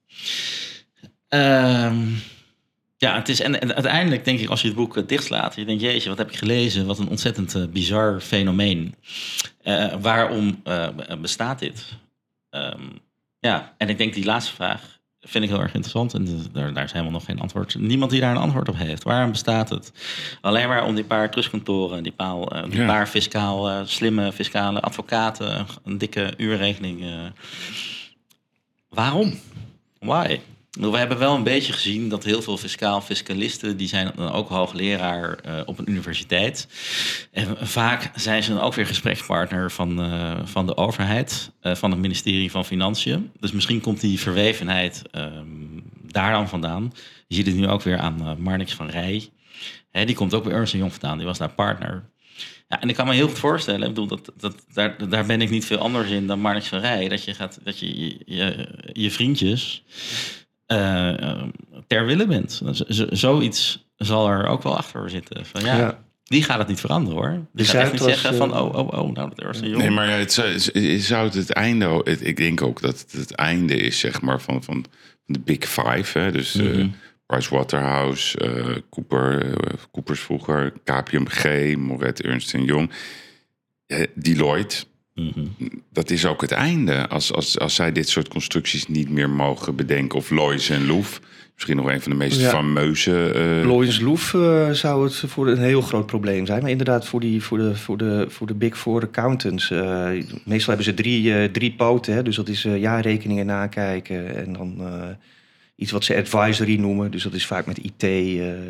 Ehm, ja, het is, en, en uiteindelijk denk ik, als je het boek eh, dichtslaat, je denkt, jeetje, wat heb ik gelezen? Wat een ontzettend eh, bizar fenomeen. Eh, waarom bestaat dit? Ehm, ja, en ik denk die laatste vraag vind ik heel erg interessant. En daar, daar is helemaal nog geen antwoord. Niemand die daar een antwoord op heeft. Waarom bestaat het? Alleen maar om die paar trustkantoren, die, paal, die Ja. paar fiscaal, slimme fiscale advocaten, een, een dikke uurrekening. waarom? Why? We hebben wel een beetje gezien dat heel veel fiscaal fiscalisten, die zijn dan ook hoogleraar eh, op een universiteit. En vaak zijn ze dan ook weer gesprekspartner van, eh, van de overheid, eh, van het ministerie van Financiën. Dus misschien komt die verwevenheid ehm, daar dan vandaan. Je ziet het nu ook weer aan Marnix van Rij. Hè, die komt ook bij Ernst Jong vandaan, die was daar partner. Ja, en ik kan me heel goed voorstellen, ik bedoel, dat, dat, daar, daar ben ik niet veel anders in dan Marnix van Rij. Dat je, gaat, dat je, je, je, je vriendjes ter wille bent. Z- z- zoiets zal er ook wel achter zitten. Van, ja, Ja. Die gaat het niet veranderen hoor. Die De gaat echt niet was, zeggen van, eh, oh, oh, oh, nou dat Ernst Jong. Nee, maar het zou, zou het het einde... het- ik denk ook dat het het einde is, zeg maar, van, van de Big Five. Hè? Dus eh, Mhm. Pricewaterhouse, eh Cooper, eh, Coopers vroeger, KPMG, Moret, Ernst Jong. Eh, Mhm. dat is ook het einde. Als, als, als zij dit soort constructies niet meer mogen bedenken. Of Lois en Loef, misschien nog een van de meest Ja. fameuze... eh, Loyens Loef eh, zou het voor een heel groot probleem zijn. Maar inderdaad, voor, die, voor, de, voor, de, voor de Big Four accountants. eh, meestal hebben ze drie, drie poten. Hè, dus dat is jaarrekeningen nakijken. En dan iets wat ze advisory noemen. Dus dat is vaak met IT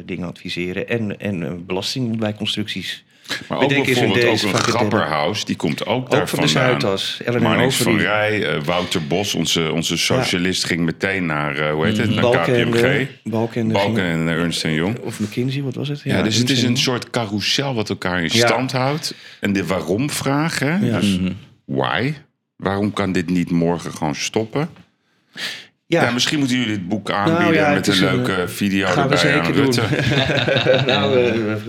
dingen adviseren. En, en eh, belastingontwijkconstructies. Maar ook bijvoorbeeld deze ook een. Grapperhaus, die komt ook daar Ook van de. Zuidas. Marnix van. Rij, eh, Wouter Bos, onze, onze socialist, ging meteen naar, eh, hoe heet het, naar Balken KPMG. Balken en Balken en Ernst Jong. Of McKinsey, wat was het? Ja, dus het is een soort carousel wat elkaar in stand houdt. En de waarom-vraag, hè? Dus Mhm. why? waarom kan dit niet morgen gewoon stoppen? Ja, misschien moeten jullie het boek aanbieden Nou ja, met een leuke video gaan we erbij aan zeker doen. Rutte. [LAUGHS] [LAUGHS] nou,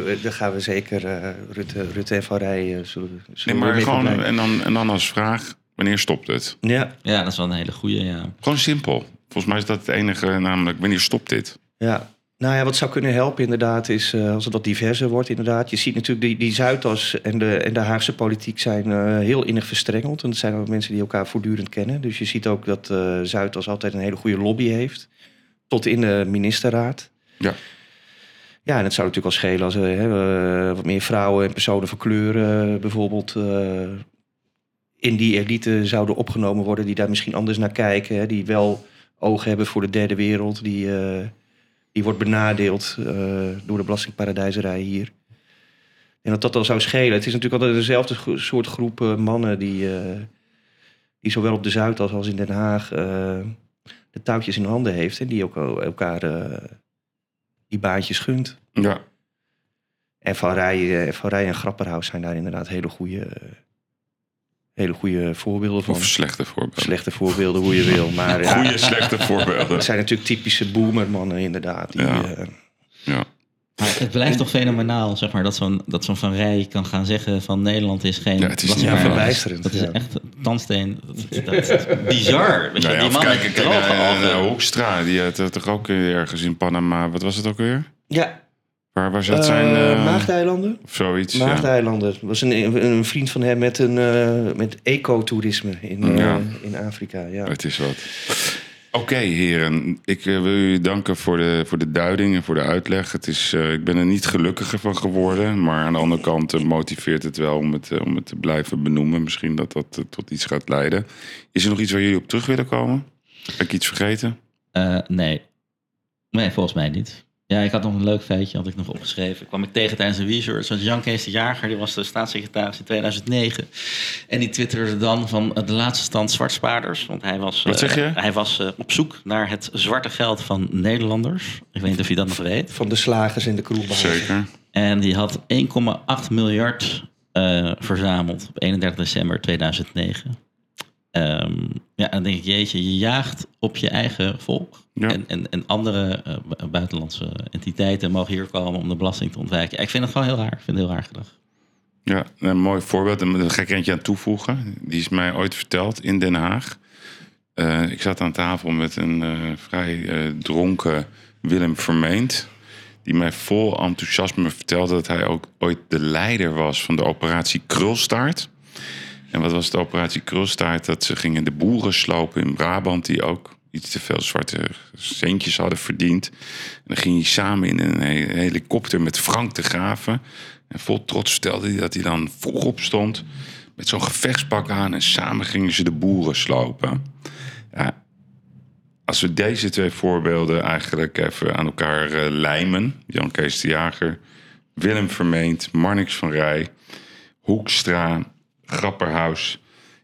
eh, dat gaan we zeker. eh, Rutte, Rutte en Van Rij eh, zullen, zullen Nee, maar gewoon, en dan, en dan als vraag, wanneer stopt het? Ja, Ja, dat is wel een hele goede. Ja. Gewoon simpel. Volgens mij is dat het enige, namelijk, wanneer stopt dit? ja. Nou ja, wat zou kunnen helpen inderdaad is eh, als het wat diverser wordt inderdaad. Je ziet natuurlijk die, die Zuidas en de, en de Haagse politiek zijn eh, heel innig verstrengeld. En dat zijn ook mensen die elkaar voortdurend kennen. Dus je ziet ook dat eh Zuidas altijd een hele goede lobby heeft. Tot in de ministerraad. Ja. Ja, en het zou natuurlijk wel schelen als er wat meer vrouwen en personen van kleur bijvoorbeeld in die elite zouden opgenomen worden, die daar misschien anders naar kijken, hè, die wel oog hebben voor de derde wereld, die, die wordt benadeeld eh, door de belastingparadijzerij hier. En dat dat al zou schelen. Het is natuurlijk altijd dezelfde soort groep eh, mannen die, eh, die zowel op de Zuidas als in Den Haag de touwtjes in handen heeft en die ook el- elkaar die baantjes gunt. Ja, En Van Rij, Van Rij en Grapperhaus zijn daar inderdaad hele goede, hele goede voorbeelden van. of slechte voorbeelden. Slechte voorbeelden, hoe je wil. Maar ja, [LAUGHS] Goede, slechte voorbeelden. het zijn natuurlijk typische boomermannen inderdaad. Die, Ja. eh, Ja. Maar het blijft toch fenomenaal, zeg maar, dat zo'n dat zo'n Van Rij kan gaan zeggen van Nederland is geen... Ja, het is niet verbijsterend, Dat is ja. echt tandsteen. Dat, is bizar. Weet je, Nou ja, die man kijk, met kijk naar ogen. Hoekstra. Die had toch ook ergens in Panama. Wat was het ook weer? ja, Waar, waar zat zijn... Eh, eh, Maagdeilanden. Of zoiets. ja. Maagdeilanden. Dat was een, een vriend van hem met, een, eh, met ecotourisme in, eh, Ja. in Afrika. Ja. Het is wat. Oké, heren. Ik wil jullie danken voor de, voor de duiding en voor de uitleg. Het is, eh, ik ben er niet gelukkiger van geworden. Maar aan de andere kant motiveert het wel om het, om het te blijven benoemen. Misschien dat dat tot iets gaat leiden. Is er nog iets waar jullie op terug willen komen? Heb ik iets vergeten? Eh, nee. Nee, volgens mij niet. Ja, ik had nog een leuk feitje, had ik nog opgeschreven. Kwam ik tegen tijdens de research. Want Jan Kees de Jager, die was de staatssecretaris in 2009. En die twitterde dan van eh, de laatste stand zwartspaarders. Want hij was, Wat eh, zeg je? hij was eh, op zoek naar het zwarte geld van Nederlanders. Ik weet niet of je dat nog weet. Van de slagers en de kroegbazen. Zeker. En die had 1,8 miljard eh, verzameld op 31 december 2009. Ehm, ja, en dan denk ik, jeetje, je jaagt op je eigen volk. Ja. En, en, en andere eh, bu- buitenlandse entiteiten mogen hier komen om de belasting te ontwijken. Ik vind het gewoon heel raar. Ik vind het heel raar gedacht. Ja, een mooi voorbeeld. En daar ga ik eentje aan toevoegen. Die is mij ooit verteld in Den Haag. Eh, ik zat aan tafel met een eh, vrij dronken Willem Vermeend. Die mij vol enthousiasme vertelde dat hij ook ooit de leider was van de operatie Krulstaart. En wat was de operatie Krulstaart? Dat ze gingen de boeren slopen in Brabant die ook iets te veel zwarte centjes hadden verdiend. En dan ging hij samen in een he- helikopter met Frank de Graven. En vol trots vertelde hij dat hij dan vroeg opstond met zo'n gevechtspak aan. En samen gingen ze de boeren slopen. Als we deze twee voorbeelden eigenlijk even aan elkaar eh, lijmen. Jan Kees de Jager, Willem Vermeend, Marnix van Rij, Hoekstra, Grapperhaus.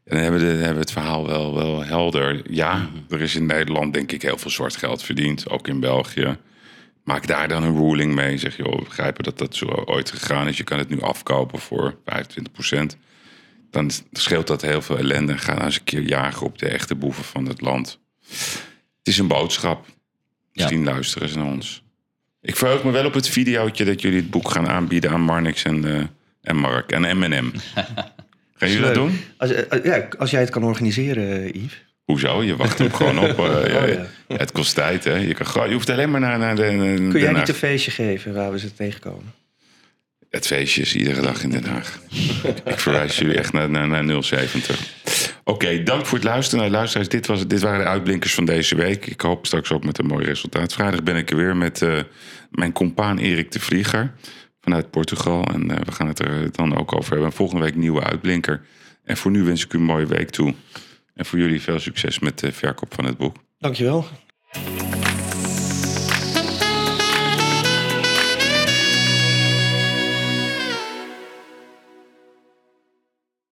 En dan hebben we, de, hebben we het verhaal wel, wel helder. Ja, er is in Nederland denk ik heel veel zwart geld verdiend. Ook in België. Maak daar dan een ruling mee. Zeg je, we begrijpen dat dat zo ooit gegaan is. Je kan het nu afkopen voor 25% Dan scheelt dat heel veel ellende. Ga nou eens een keer jagen op de echte boeven van het land. Het is een boodschap. Misschien luisteren ze naar ons. Ik verheug me wel op het videootje dat jullie het boek gaan aanbieden aan Marnix en, eh, en Mark en M&M. [LAUGHS] Gaan jullie dat doen? Als, eh, ja, als jij het kan organiseren, eh, Yves. Hoezo? Je wacht hem gewoon op. eh, [LAUGHS] ja, Oh, ja. Het kost tijd, hè? Je, kan, je hoeft alleen maar naar, naar de. Kun jij niet een feestje geven waar we ze tegenkomen? Het feestje is iedere dag in Den Haag. [LAUGHS] Ik verwijs jullie echt naar, naar, naar 070. Oké, dank voor het luisteren. Nou, luisteraars, dit, was, dit waren de uitblinkers van deze week. Ik hoop straks ook met een mooi resultaat. Vrijdag ben ik er weer met mijn compaan Erik de Vlieger vanuit Portugal. En eh, we gaan het er dan ook over hebben. Volgende week nieuwe uitblinker. En voor nu wens ik u een mooie week toe. En voor jullie veel succes met de verkoop van het boek. Dankjewel.